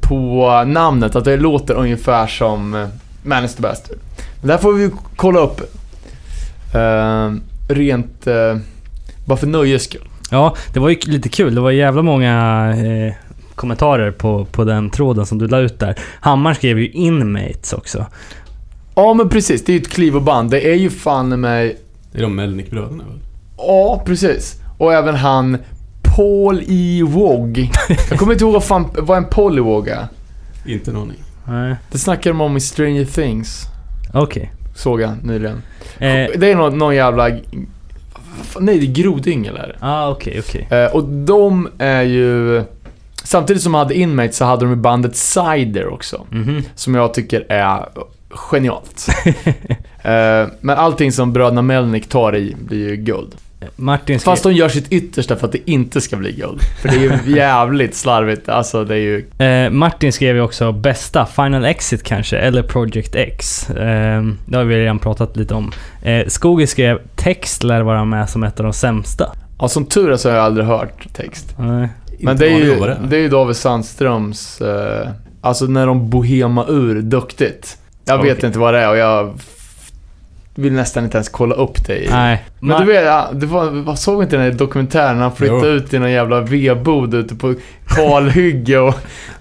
på namnet, att det låter ungefär som eh, Man is the Bastard. Men där får vi kolla upp. Eh, rent, eh, bara för nöjes skull. Ja, det var ju lite kul. Det var jävla många eh, kommentarer på, på den tråden som du la ut där. Hammar skrev ju Inmates också. Ja men precis, det är ju ett kliv-och-band. Det är ju fan med Det är de Melnick-bröderna väl? Ja, precis. Och även han Paul E. Wog. Jag kommer inte ihåg vad, fan, vad en Polywog är. Inte en aning. Nej, Det snackade de om i Stranger Things. okej. Såg jag nyligen. Eh, Det är någon, någon jävla... Nej, det är grodyngel är det. ah, okej, okej. Eh, och de är ju... Samtidigt som de hade Inmates så hade de ju bandet Cider också. Mhm. Som jag tycker är genialt. eh, men allting som bröderna Melnick tar i blir ju guld. Martin skrev... Fast de gör sitt yttersta för att det inte ska bli guld. För det är ju jävligt slarvigt. Alltså det är ju... Eh, Martin skrev ju också bästa, Final Exit kanske, eller Project X. Eh, det har vi redan pratat lite om. Eh, Skogi skrev text lär vara med som ett av de sämsta. Ja, som tur är så har jag aldrig hört text. Nej. Men det är, ju, det är ju David Sandströms... Eh, alltså när de bohema ur duktigt. Jag vet Okej. inte vad det är och jag vill nästan inte ens kolla upp i. Nej. Men du vet, det var, vad såg inte den här dokumentären när han flyttade Jo. ut i någon jävla vedbod ute på kalhygge och...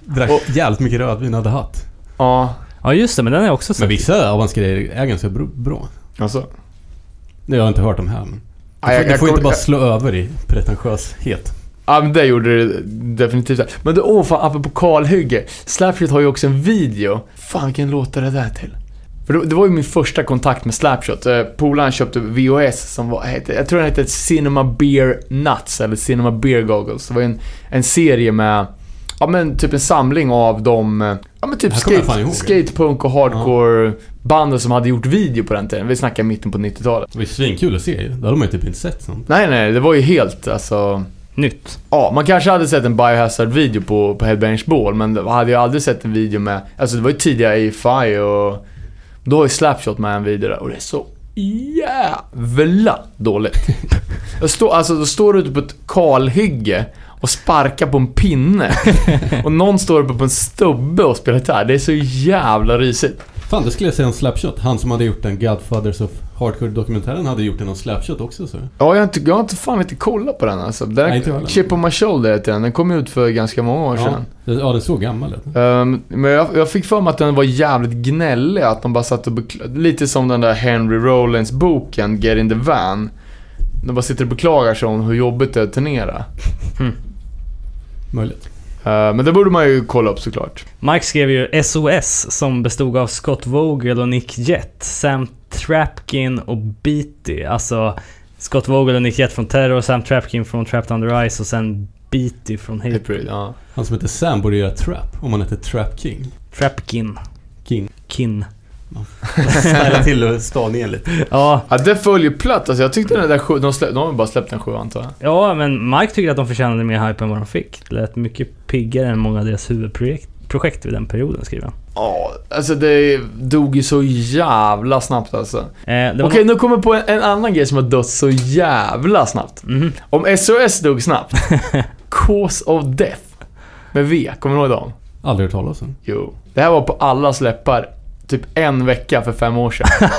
Drack Och- jävligt mycket rödvin hade hatt. Ja, Ja just det, men den är också Men så. vissa av hans grejer är ganska bra. alltså. Det har jag inte hört om här men... Du får, jag- du får jag inte bara slå över i pretentiöshet. Ja men det gjorde det definitivt. Men du, åh fan, apropå kalhygge. Slapshot har ju också en video. Fan vilken låt är det där till? För det, var ju min första kontakt med Slapshot. Eh, Polaren köpte VHS som var, jag tror den hette Cinema Beer Nuts eller Cinema Beer Goggles. Det var ju en, en serie med, ja men typ en samling av de, eh, ja men typ skate, skatepunk och hardcore banden som hade gjort video på den tiden. Vi snackar mitten på 90-talet. Det var ju svinkul att se ju. Det hade man ju typ inte sett sånt. Nej nej, det var ju helt alltså... Nytt. Ja, man kanske hade sett en Biohazard-video på, på Headbangers Ball, men hade ju aldrig sett en video med... Alltså det var ju tidiga AFI och... Då har ju Slapshot video där och det är så jävla dåligt. Jag står, alltså, då står du ute på ett kalhygge och sparkar på en pinne. Och någon står uppe på en stubbe och spelar gitarr. Det är så jävla risigt. Fan, det skulle jag säga om Slapshot. Han som hade gjort den Godfathers of Hardcore-dokumentären hade gjort den om Slapshot också så. Ja, jag har inte, jag har inte fan inte kollat på den alltså. Den, Nej, inte. Chip on my shoulder heter den. Den kom ut för ganska många år Ja, sedan. det, ja, den såg gammal ut. Ehm, men jag, jag fick för mig att den var jävligt gnällig, att de bara satt och Lite som den där Henry Rollins boken Get in the Van. De bara sitter och beklagar sig om hur jobbigt det är att turnera. Möjligt. Ehm, men det borde man ju kolla upp såklart. Mike skrev ju SOS som bestod av Scott Vogel och Nick Jett, Sam Trapkin och Beatty. Alltså Scott Vogel och Nick Jett från Terror, Sam Trapkin från Trapped Under Ice och sen Beatty från Hatebreed. Hatebreed, ja. Han som heter Sam borde göra Trap, om han heter Trap King. Trapkin. King. Kin. Ställa till och stavningen lite. Ja, Ja, det följer platt. Alltså jag tyckte den där sju, de, släpp, de har bara släppt en sju antar jag. ja, men Mike tycker att de förtjänade mer hype än vad de fick. Det lät mycket piggare än många av deras huvudprojekt projekt vid den perioden, skriver han. Ja, alltså det dog ju så jävla snabbt alltså. Eh, Okej, nu kommer jag på en, en annan grej som har dött så jävla snabbt. Mhm. Om SOS dog snabbt. Cause of Death. Med V, kommer du ihåg dem? Aldrig hört talas om. Jo. Det här var på alla släppar typ en vecka för fem år sedan.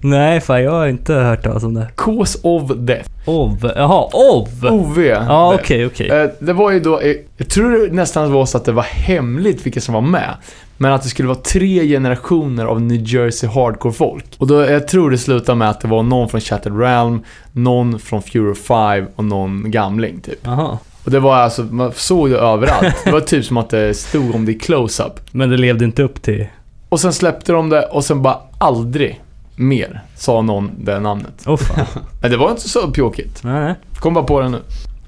Nej, fan jag har inte hört talas om det. Cause of Death. OV. Jaha, OV! OV. Ja, okej, okej. Eh, Det var ju då, eh, jag tror det nästan var så att det var hemligt vilka som var med. Men att det skulle vara tre generationer av New Jersey hardcore-folk. Och då, jag tror det slutade med att det var någon från Shattered Realm, någon från Fury 5 och någon gamling typ. Jaha. Och det var alltså, man såg det överallt. Det var typ som att det stod om det i close-up. Men det levde inte upp till... Och sen släppte de det och sen bara aldrig mer sa någon det namnet. Åh fan. Men det var inte så pjåkigt. nej, nej. Kom bara på det nu.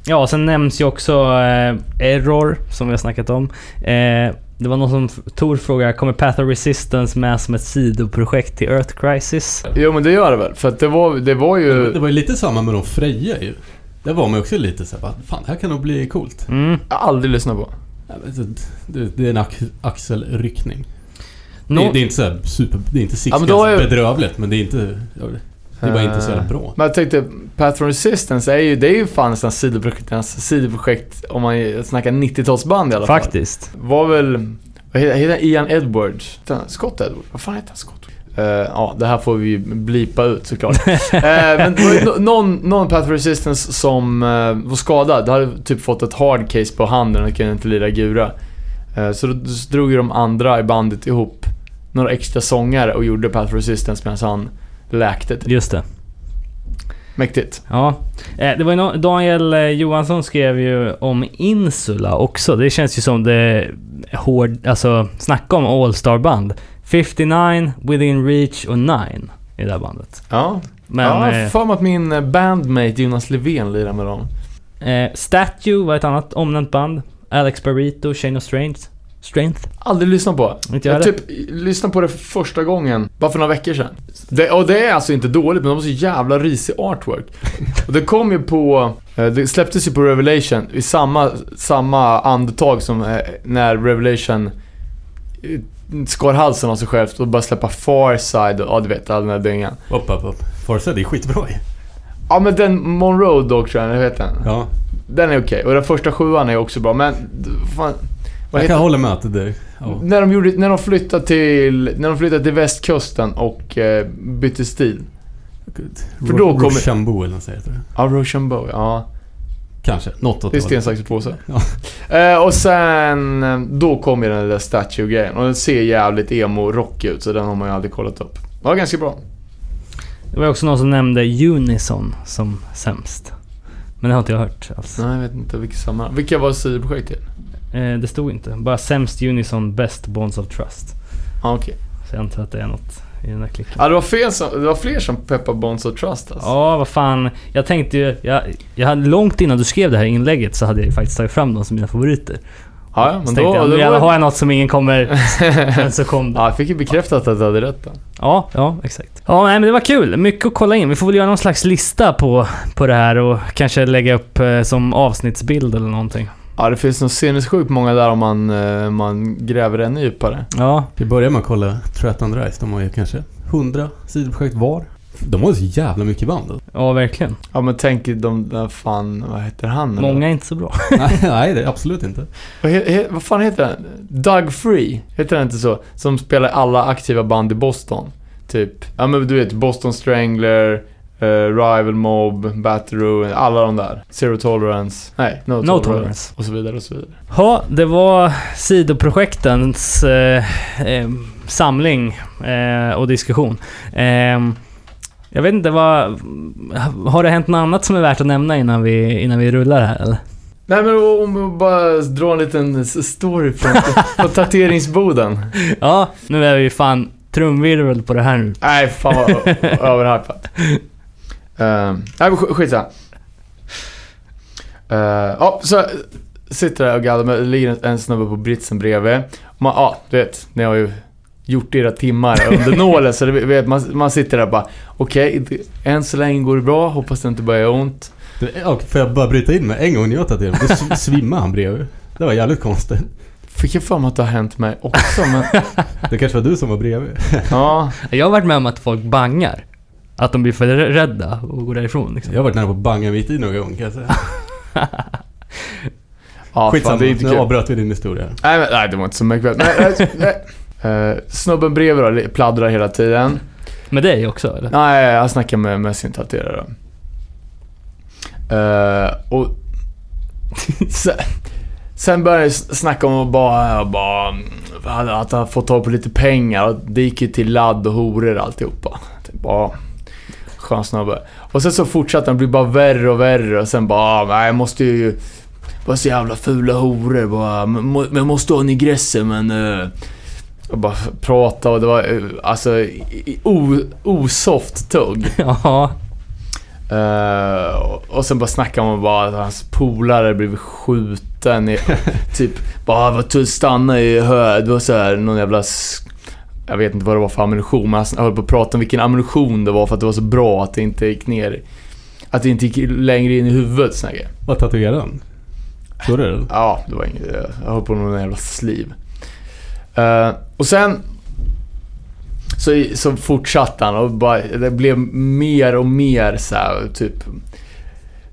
Ja, sen nämns ju också eh, Error, som vi har snackat om. Eh, det var någon som... Tor frågar, kommer Path of Resistance med som ett sidoprojekt till Earth Crisis? Jo men det gör det väl. För att det var, det var ju... Det var ju lite samma med de Freja ju. Där var man också lite såhär, fan det här kan nog bli coolt. Mm. Jag har aldrig lyssnat på. Ja, Det, är en ax, axelryckning. Nå- Det, det är inte såhär super, det är inte Ja, men då har jag- bedrövligt men det är inte, ja, det är bara inte så jävla bra. Men jag tänkte, Path from Resistance är ju, det är ju fan nästan sidoprojekt, sidoprojekt om man snackar 90-talsband i alla fall. Faktiskt. Var väl, vad heter han? Ian Edwards? Scott Edwards? Vad fan heter han? Scott? Eh, ja, det här får vi ju blipa ut såklart. Eh, men det var ju någon, någon Path Resistance som uh, var skadad. Det hade typ fått ett hard case på handen och kunde inte lira gura. Så då drog ju de andra i bandet ihop några extra sångare och gjorde Path Resistance medan han läkte. Typ. Just det. Mäktigt. Ja. Det var ju no Daniel Johansson skrev ju om Insula också. Det känns ju som det hård... Alltså, snacka om All-star-band. 59, Within Reach och 9 i det här bandet. Ja, Men... ja, jag har eh, för mig att min eh, bandmate Jonas Levén lirar med dem. eh, Statue var ett annat omnämnt band. Alex Barrito, Shane of Strength. Strength? Aldrig lyssnat på. Inte jag Jag typ lyssnade på det för första gången, bara för några veckor sedan. Det, och det är alltså inte dåligt, men de har så jävla risig artwork. Och det kom ju på... eh, Det släpptes ju på Revelation i samma, samma andetag som eh, när Revelation eh, skar halsen av sig själv och bara släppa Farside och ja, du vet, all den där dängan. Upp, upp, upp. Forza, det är skitbra ju. Ja men den Monroe Doctrine, jag vet den. Ja. Den är okej. Och den första sjuan är också bra, men... Fan, vad Jag heter kan hålla med att det där... Ja. När de, gjorde, när de flyttade till, när de flyttade till västkusten och eh, bytte stil. För då kommer- Rochambeau eller heter det. Ja, Rochambeau, ja. Kanske. Något åt Det är sten, hållet. sax, påse. Ja. Eh, och sen, eh, då kom ju den där statue-grejen. Och den ser jävligt emo-rock ut, så den har man ju aldrig kollat upp. Det var ganska bra. Det var också någon som nämnde Unison som sämst. Men det har inte jag hört alls. Nej, jag vet inte vilket sammanhang. Vilka var sidoprojektet? Eh, det stod inte. Bara sämst Unison, best Bonds of Trust. Ja, okej. Så jag antar att det är något i den där klicken. Ja, det var, fel som, det var fler som peppade Bonds of Trust alltså. Ja, vad fan. Jag tänkte ju... Jag, jag hade, långt innan du skrev det här inlägget så hade jag faktiskt tagit fram dem som mina favoriter. Ja, ja Så men tänkte då... jag, nu jävlar har var, jag något som ingen kommer... Men så kom det. ja, jag fick ju bekräftat att du hade rätt då. Ja, ja, exakt. Ja, nej, men det var kul. Mycket att kolla in. Vi får väl göra någon slags lista på, på det här och kanske lägga upp eh, som avsnittsbild eller någonting. Ja, det finns nog sinnessjukt många där om man, eh, man gräver ännu djupare. Ja, Vi börjar med att kolla Tratton Rise. De har ju kanske 100 sidoprojekt var. De har ju så jävla mycket band. alltså. ja verkligen. Ja men tänk de där fan, vad heter han då? Många är inte så bra. nej, nej, det är absolut inte. Vad, he, he, vad fan heter han? Doug Free? Heter han inte så? Som spelar alla aktiva band i Boston. Typ, ja men du vet Boston Strangler, eh, Rival Mob, Battery, alla de där. Zero Tolerance, nej, No, No tolerance. Tolerance. Och så vidare och så vidare. Ja, det var sidoprojektens eh, eh, samling eh, och diskussion. Eh, jag vet inte vad... Har det hänt något annat som är värt att nämna innan vi, innan vi rullar här eller? Nej men om vi bara dra en liten story från, från tatueringsboden. Ja, nu är vi fan trumvirvel på det här nu. Nej, fan vad överhypat. Uh, nej men sk- skitsamma. Eh, ja, så sitter där och gaddar med, det ligger en- snubbe på britsen bredvid. Man, ja, du vet, ni har ju gjort era timmar under nålen så det, vet, man, man sitter där och bara okej, det- än så länge går det bra, hoppas det inte börjar göra ont. Ja, Får jag bara bryta in med en gång när jag tatuerade mig, då sv- svimmade han bredvid. Det var jävligt konstigt. Fick jag för mig att det har hänt mig också men Det kanske var du som var bredvid. ja. Jag har varit med om att folk bangar. Att de blir för rädda och går därifrån liksom. Jag har varit nära på att banga mitt i några gånger kan jag säga. ja Skitsamma, fan, det är inte nu avbröt vi din historia. Nej, men, nej, det var inte så nej, nej. Eh, snubben bredvid då, pladdrar hela tiden. Med dig också eller? Nej, jag snackar med, med sin tatuerare. Uh, och sen, sen började jag snacka om att bara, bara att han fått tag på lite pengar. Och det gick ju till ladd och horor alltihopa. Typ, ja, skön snubbe. Och sen så fortsatte han bli bara värre och värre och sen bara, nej jag måste ju... Bara så jävla fula horor bara. Men jag måste ha en ingresser men... Uh, och bara prata och det var eh, alltså o, osoft tugg. Ja. Eh, och- sen bara snackade man bara att hans polare blev skjuten i, typ bara var tull stanna i hö. Det var så här någon jävla jag vet inte vad det var för ammunition, men han höll på att prata om vilken ammunition det var för att det var så bra att det inte gick ner. Att det inte gick längre in i huvudet såna grejer. Vad tatuerade han? Såg du det? Ja, det var inget. Jag höll på med någon jävla sliv. Eh, och sen så, så fortsatte han och bara, det blev mer och mer så här, typ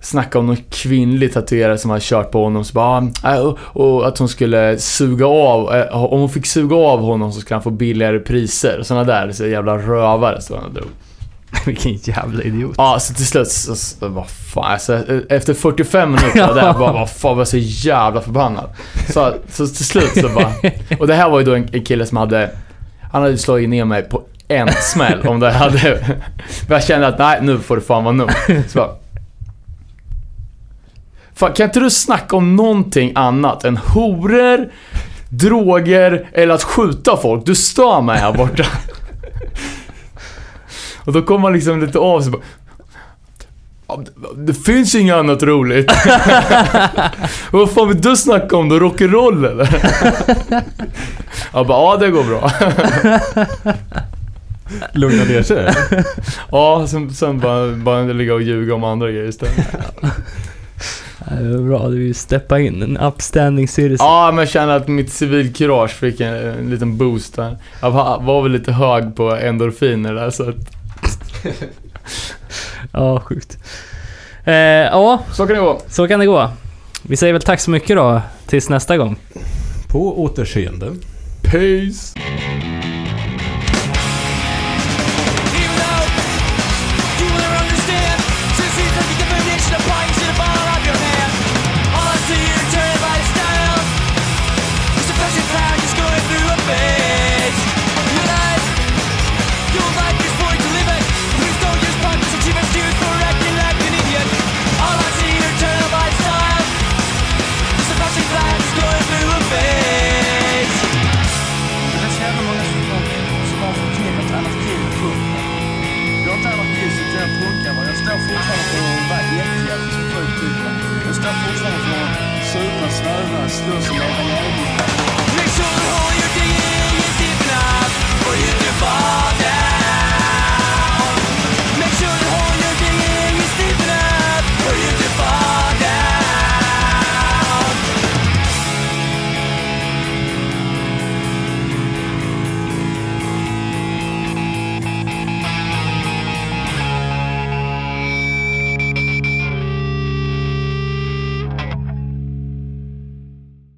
Snacka om någon kvinnlig tatuerare som hade kört på honom så bara, ah, och, och att hon skulle suga av, eh, om hon fick suga av honom så skulle han få billigare priser. Såna där, så jävla rövare så han drog. Vilken jävla idiot. Ja, så till slut så, så vad fan, alltså, efter 45 minuter där, bara, vad fan, var jag så jävla förbannad. Så, så till slut så bara, och det här var ju då en, en kille som hade, han hade slagit ner mig på en smäll om det hade, men jag kände att nej, nu får det fan vara nog. Så bara, fan, kan inte du snacka om någonting annat än horor, droger eller att skjuta folk? Du stör mig här borta. Och då kom man liksom lite av sig bara, "Ja, det- Det finns inget annat roligt. Vad fan vill du snacka om då? Rock'n'roll eller? Jag bara, ja det går bra. Lugna ner sig. Ja, sen, sen bara, bara ligga och ljuga om andra grejer istället. Ja, det var bra, du vill steppa in. En upstanding citizen. Ja, men jag känner att mitt civilkurage fick en, en liten boost där. Jag var, var väl lite hög på endorfiner där så att, Ja, sjukt. Eh, ja, så kan det gå. så kan det gå. Vi säger väl tack så mycket då, tills nästa gång. På återseende. Peace!